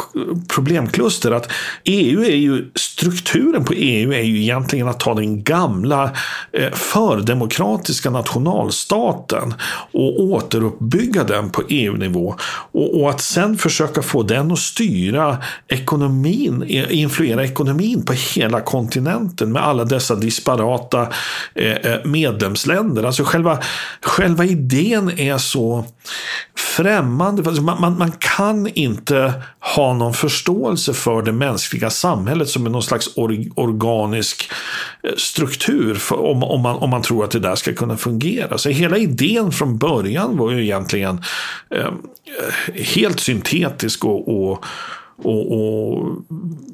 problemkluster. Att EU är ju, strukturen på EU är ju egentligen att ta den gamla eh, fördemokratiska nationalstaten och återuppbygga den på EU-nivå. Och, och, att sen försöka få den att styra ekonomin, influera ekonomin på hela kontinenten med alla dessa disparata eh, medlemsländer. Alltså själva, själva idén är så främmande. Man, man, man kan inte ha någon förståelse för det mänskliga samhället som är någon slags or, organisk eh, struktur för, om, om, man, om man tror att det där ska kunna fungera. Så hela idén från början var ju egentligen eh, eh helt syntetisk och, och och, och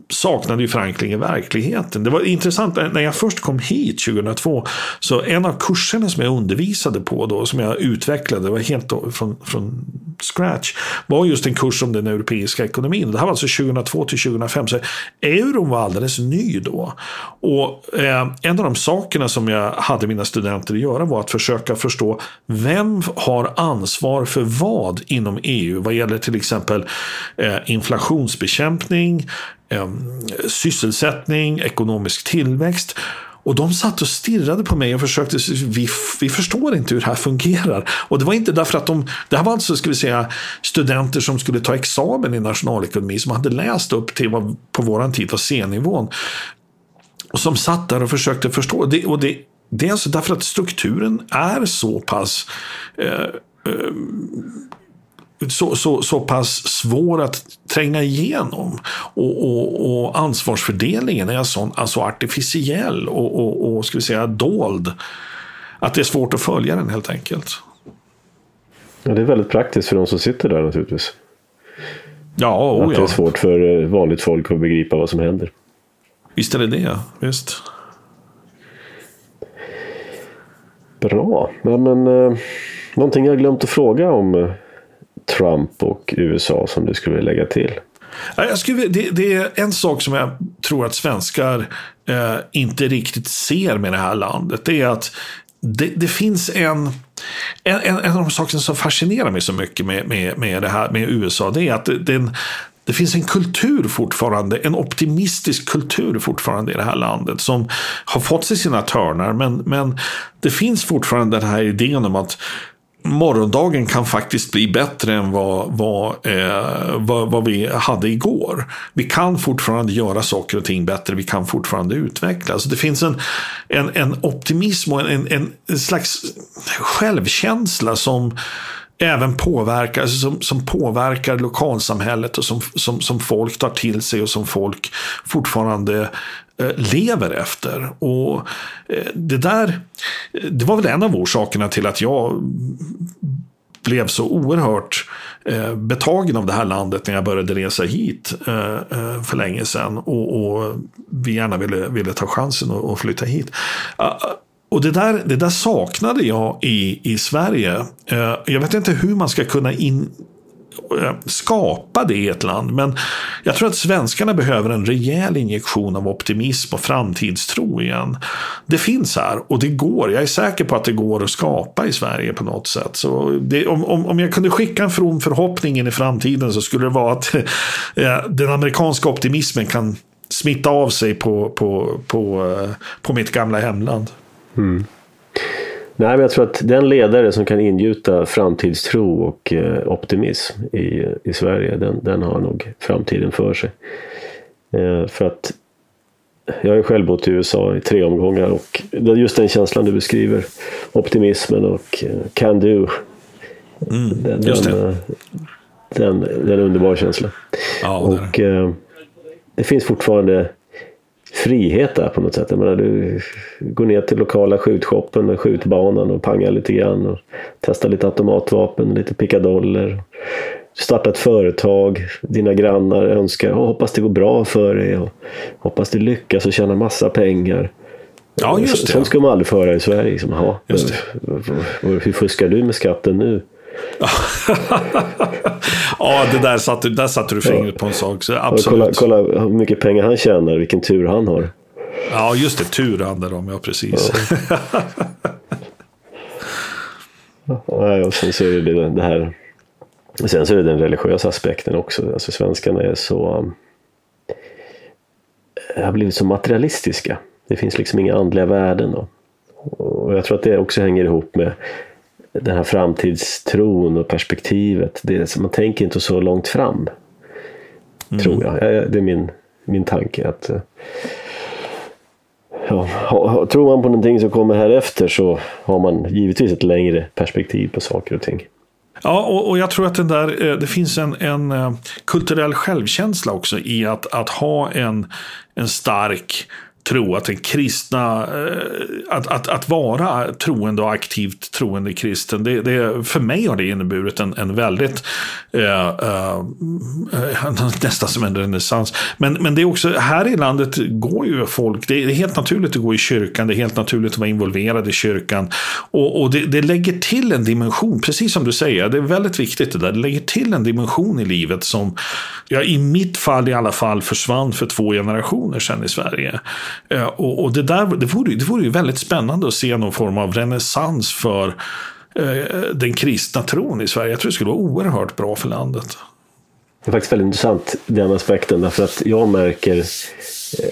saknade ju förankring i verkligheten. Det var intressant, när jag först kom hit 2002, så en av kurserna som jag undervisade på då, som jag utvecklade, var helt från, från scratch, var just en kurs om den europeiska ekonomin. Det här var alltså 2002 till 2005, så euron var alldeles ny då. Och eh, en av de sakerna som jag hade mina studenter att göra var att försöka förstå vem har ansvar för vad inom EU vad gäller till exempel eh, inflationsbekämpning, eh, sysselsättning, ekonomisk tillväxt. Och de satt och stirrade på mig och försökte, vi, vi förstår inte hur det här fungerar. Och det var inte därför att de, det här var alltså, ska vi säga, studenter som skulle ta examen i nationalekonomi som hade läst upp till vad på våran tid var C-nivån. Och som satt där och försökte förstå. Det, och det, det är alltså därför att strukturen är så pass eh, eh, så, så, så pass svår att tränga igenom. Och, och, och ansvarsfördelningen är så alltså artificiell och, och, och ska vi säga, dold. Att det är svårt att följa den helt enkelt. Ja, det är väldigt praktiskt för de som sitter där naturligtvis. Ja, oh, att det är svårt för eh, vanligt folk att begripa vad som händer. Visst är det det, visst. Bra, men, men eh, någonting jag glömt att fråga om eh, Trump och USA som du skulle vilja lägga till? Jag skulle, det, det, är en sak som jag tror att svenskar eh, inte riktigt ser med det här landet. Det är att det, det finns en, en, en av de saker som fascinerar mig så mycket med, med, med det här med USA. Det är att det, det, det finns en kultur fortfarande, en optimistisk kultur fortfarande i det här landet som har fått sig sina törnar. Men, men det finns fortfarande den här idén om att morgondagen kan faktiskt bli bättre än vad, vad, eh, vad, vad, vi hade igår. Vi kan fortfarande göra saker och ting bättre, vi kan fortfarande utvecklas. Det finns en, en, en optimism och en, en, en slags självkänsla som även påverkar, alltså som, som påverkar lokalsamhället och som, som, som folk tar till sig och som folk fortfarande Eh, lever efter. Och eh, det där, det var väl en av orsakerna till att jag blev så oerhört eh, betagen av det här landet när jag började resa hit för länge sedan. Och, och, vi gärna ville, ville ta chansen att flytta hit. Ah, och det där, det där saknade jag i, i Sverige. Jag vet inte hur man ska kunna in, Eh, skapa det i ett land. Men jag tror att svenskarna behöver en rejäl injektion av optimism och framtidstro igen. Det finns här och det går. Jag är säker på att det går att skapa i Sverige på något sätt. Så det, om, om, om jag kunde skicka en from förhoppning in i framtiden så skulle det vara att eh, den amerikanska optimismen kan smitta av sig på, på, på, eh, på mitt gamla hemland. Mm. Nej, men jag tror att den ledare som kan ingjuta framtidstro och eh, optimism i, i Sverige, den, den har nog framtiden för sig. Eh, för att jag har ju själv bott i USA i tre omgångar och just den känslan du beskriver, optimismen och eh, can do. Mm, den, just det. Den, den, den är en underbar känsla. Ja, och det, det finns fortfarande frihet där på något sätt. Jag menar, du går ner till lokala skjutshoppen, skjutbanan och pangar lite grann och testar lite automatvapen, lite pickadoller. Starta ett företag, dina grannar önskar och hoppas det går bra för dig och hoppas du lyckas och tjäna massa pengar. Ja, just det. Sånt ska man aldrig föra i Sverige. Liksom, aha, hur fuskar du med skatten nu? ja, det där satte, där satte du fingret på en sak. Så absolut. Kolla, kolla hur mycket pengar han tjänar, vilken tur han har. Ja, just det. Tur handlar det om, ja precis. Ja. och sen så är det det här. Sen så är det den religiösa aspekten också. Alltså svenskarna är så. Eh, har blivit så materialistiska. Det finns liksom inga andliga värden. Då. Och jag tror att det också hänger ihop med den här framtidstron och perspektivet. Det, man tänker inte så långt fram. Mm. Tror jag. Det är min, min tanke. att eh, ja, Tror man på någonting som kommer här efter så har man givetvis ett längre perspektiv på saker och ting. Ja, och, och, jag tror att den där, eh, det finns en, en eh, kulturell självkänsla också i att, att ha en, en stark tro, att den kristna, eh, att, att, att vara troende och aktivt troende kristen, det, det, för mig har det inneburit en, en väldigt, eh, eh, nästan som en renässans. Men, men det är också, här i landet går ju folk, det är helt naturligt att gå i kyrkan, det är helt naturligt att vara involverad i kyrkan. Och, och det, det lägger till en dimension, precis som du säger, det är väldigt viktigt det där, det lägger till en dimension i livet som, ja, i mitt fall i alla fall, försvann för två generationer sedan i Sverige. Eh, och, och det, där, det, vore, det vore ju väldigt spännande att se någon form av renässans för eh, den kristna tron i Sverige. Jag tror det skulle vara oerhört bra för landet. Det är faktiskt väldigt intressant den aspekten därför att jag märker eh,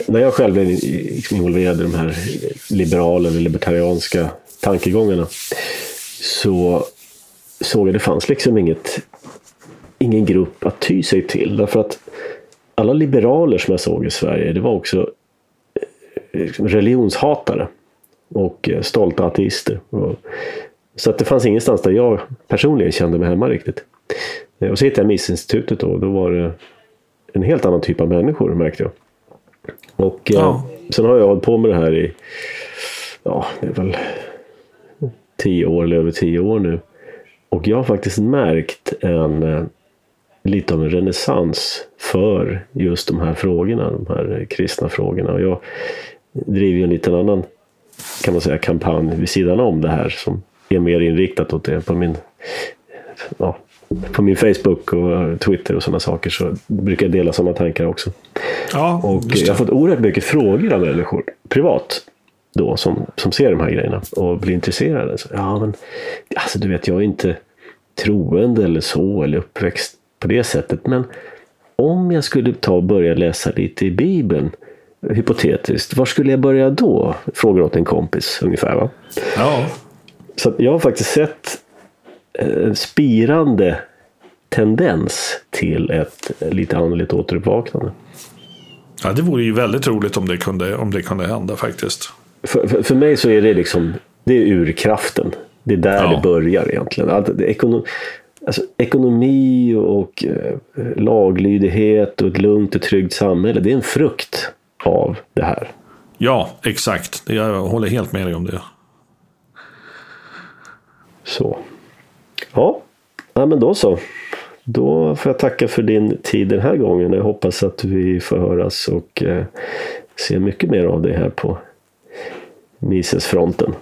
när jag själv är liksom involverad i de här liberala eller libertarianska tankegångarna så såg jag att det fanns liksom inget, ingen grupp att ty sig till. Därför att alla liberaler som jag såg i Sverige, det var också religionshatare och eh, stolta ateister. Så att det fanns ingenstans där jag personligen kände mig hemma riktigt. Eh, och så hittade jag Missinstitutet då. Då var det en helt annan typ av människor märkte jag. Och eh, ja. eh, sen har jag hållit på med det här i, ja, det är väl tio år eller över tio år nu. Och jag har faktiskt märkt en lite av en renässans för just de här frågorna, de här kristna frågorna. Och jag driver ju en liten annan kan man säga, kampanj vid sidan om det här som är mer inriktat åt det. På min, ja, på min Facebook och Twitter och sådana saker så brukar jag dela sådana tankar också. Ja, och jag har fått oerhört mycket frågor av människor privat. då som, som ser de här grejerna och blir intresserade. Så, ja, men alltså du vet, jag är inte troende eller så eller uppväxt på det sättet. Men om jag skulle ta och börja läsa lite i Bibeln, hypotetiskt, var skulle jag börja då? Frågar åt en kompis ungefär. Va? Ja. Så jag har faktiskt sett en spirande tendens till ett lite andligt återuppvaknande. ja, det vore ju väldigt roligt om det kunde, om det kunde hända faktiskt. För, för, för mig så är det liksom, det är urkraften. Det är där Ja. det börjar egentligen. Allt, det, ekonom, alltså, ekonomi och eh, laglydighet och ett lugnt och tryggt samhälle, det är en frukt av det här. Ja, exakt. Jag håller helt med dig om det. Så. Ja, ja men då så. Då får jag tacka för din tid den här gången. Jag hoppas att vi får höras och eh, se mycket mer av det här på Misesfronten.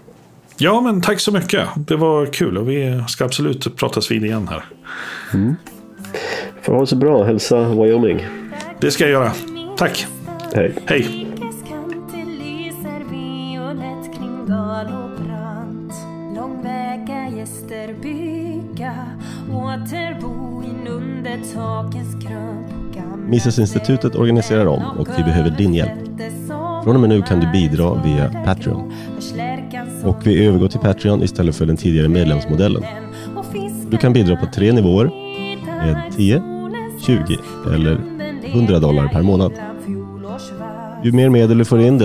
Ja, men tack så mycket. Det var kul och vi ska absolut pratas vid igen här. Får ha det så bra. Hälsa Wyoming. Det ska jag göra. Tack. Hej. Hej. Långväga gäster bygga, återbo takens krön. Misesinstitutet organiserar om och vi behöver din hjälp. Från och med nu kan du bidra via Patreon. Och vi övergår till Patreon istället för den tidigare medlemsmodellen. Du kan bidra på tre nivåer med 10, 20 eller 100 dollar per månad. Ju mer medel du får in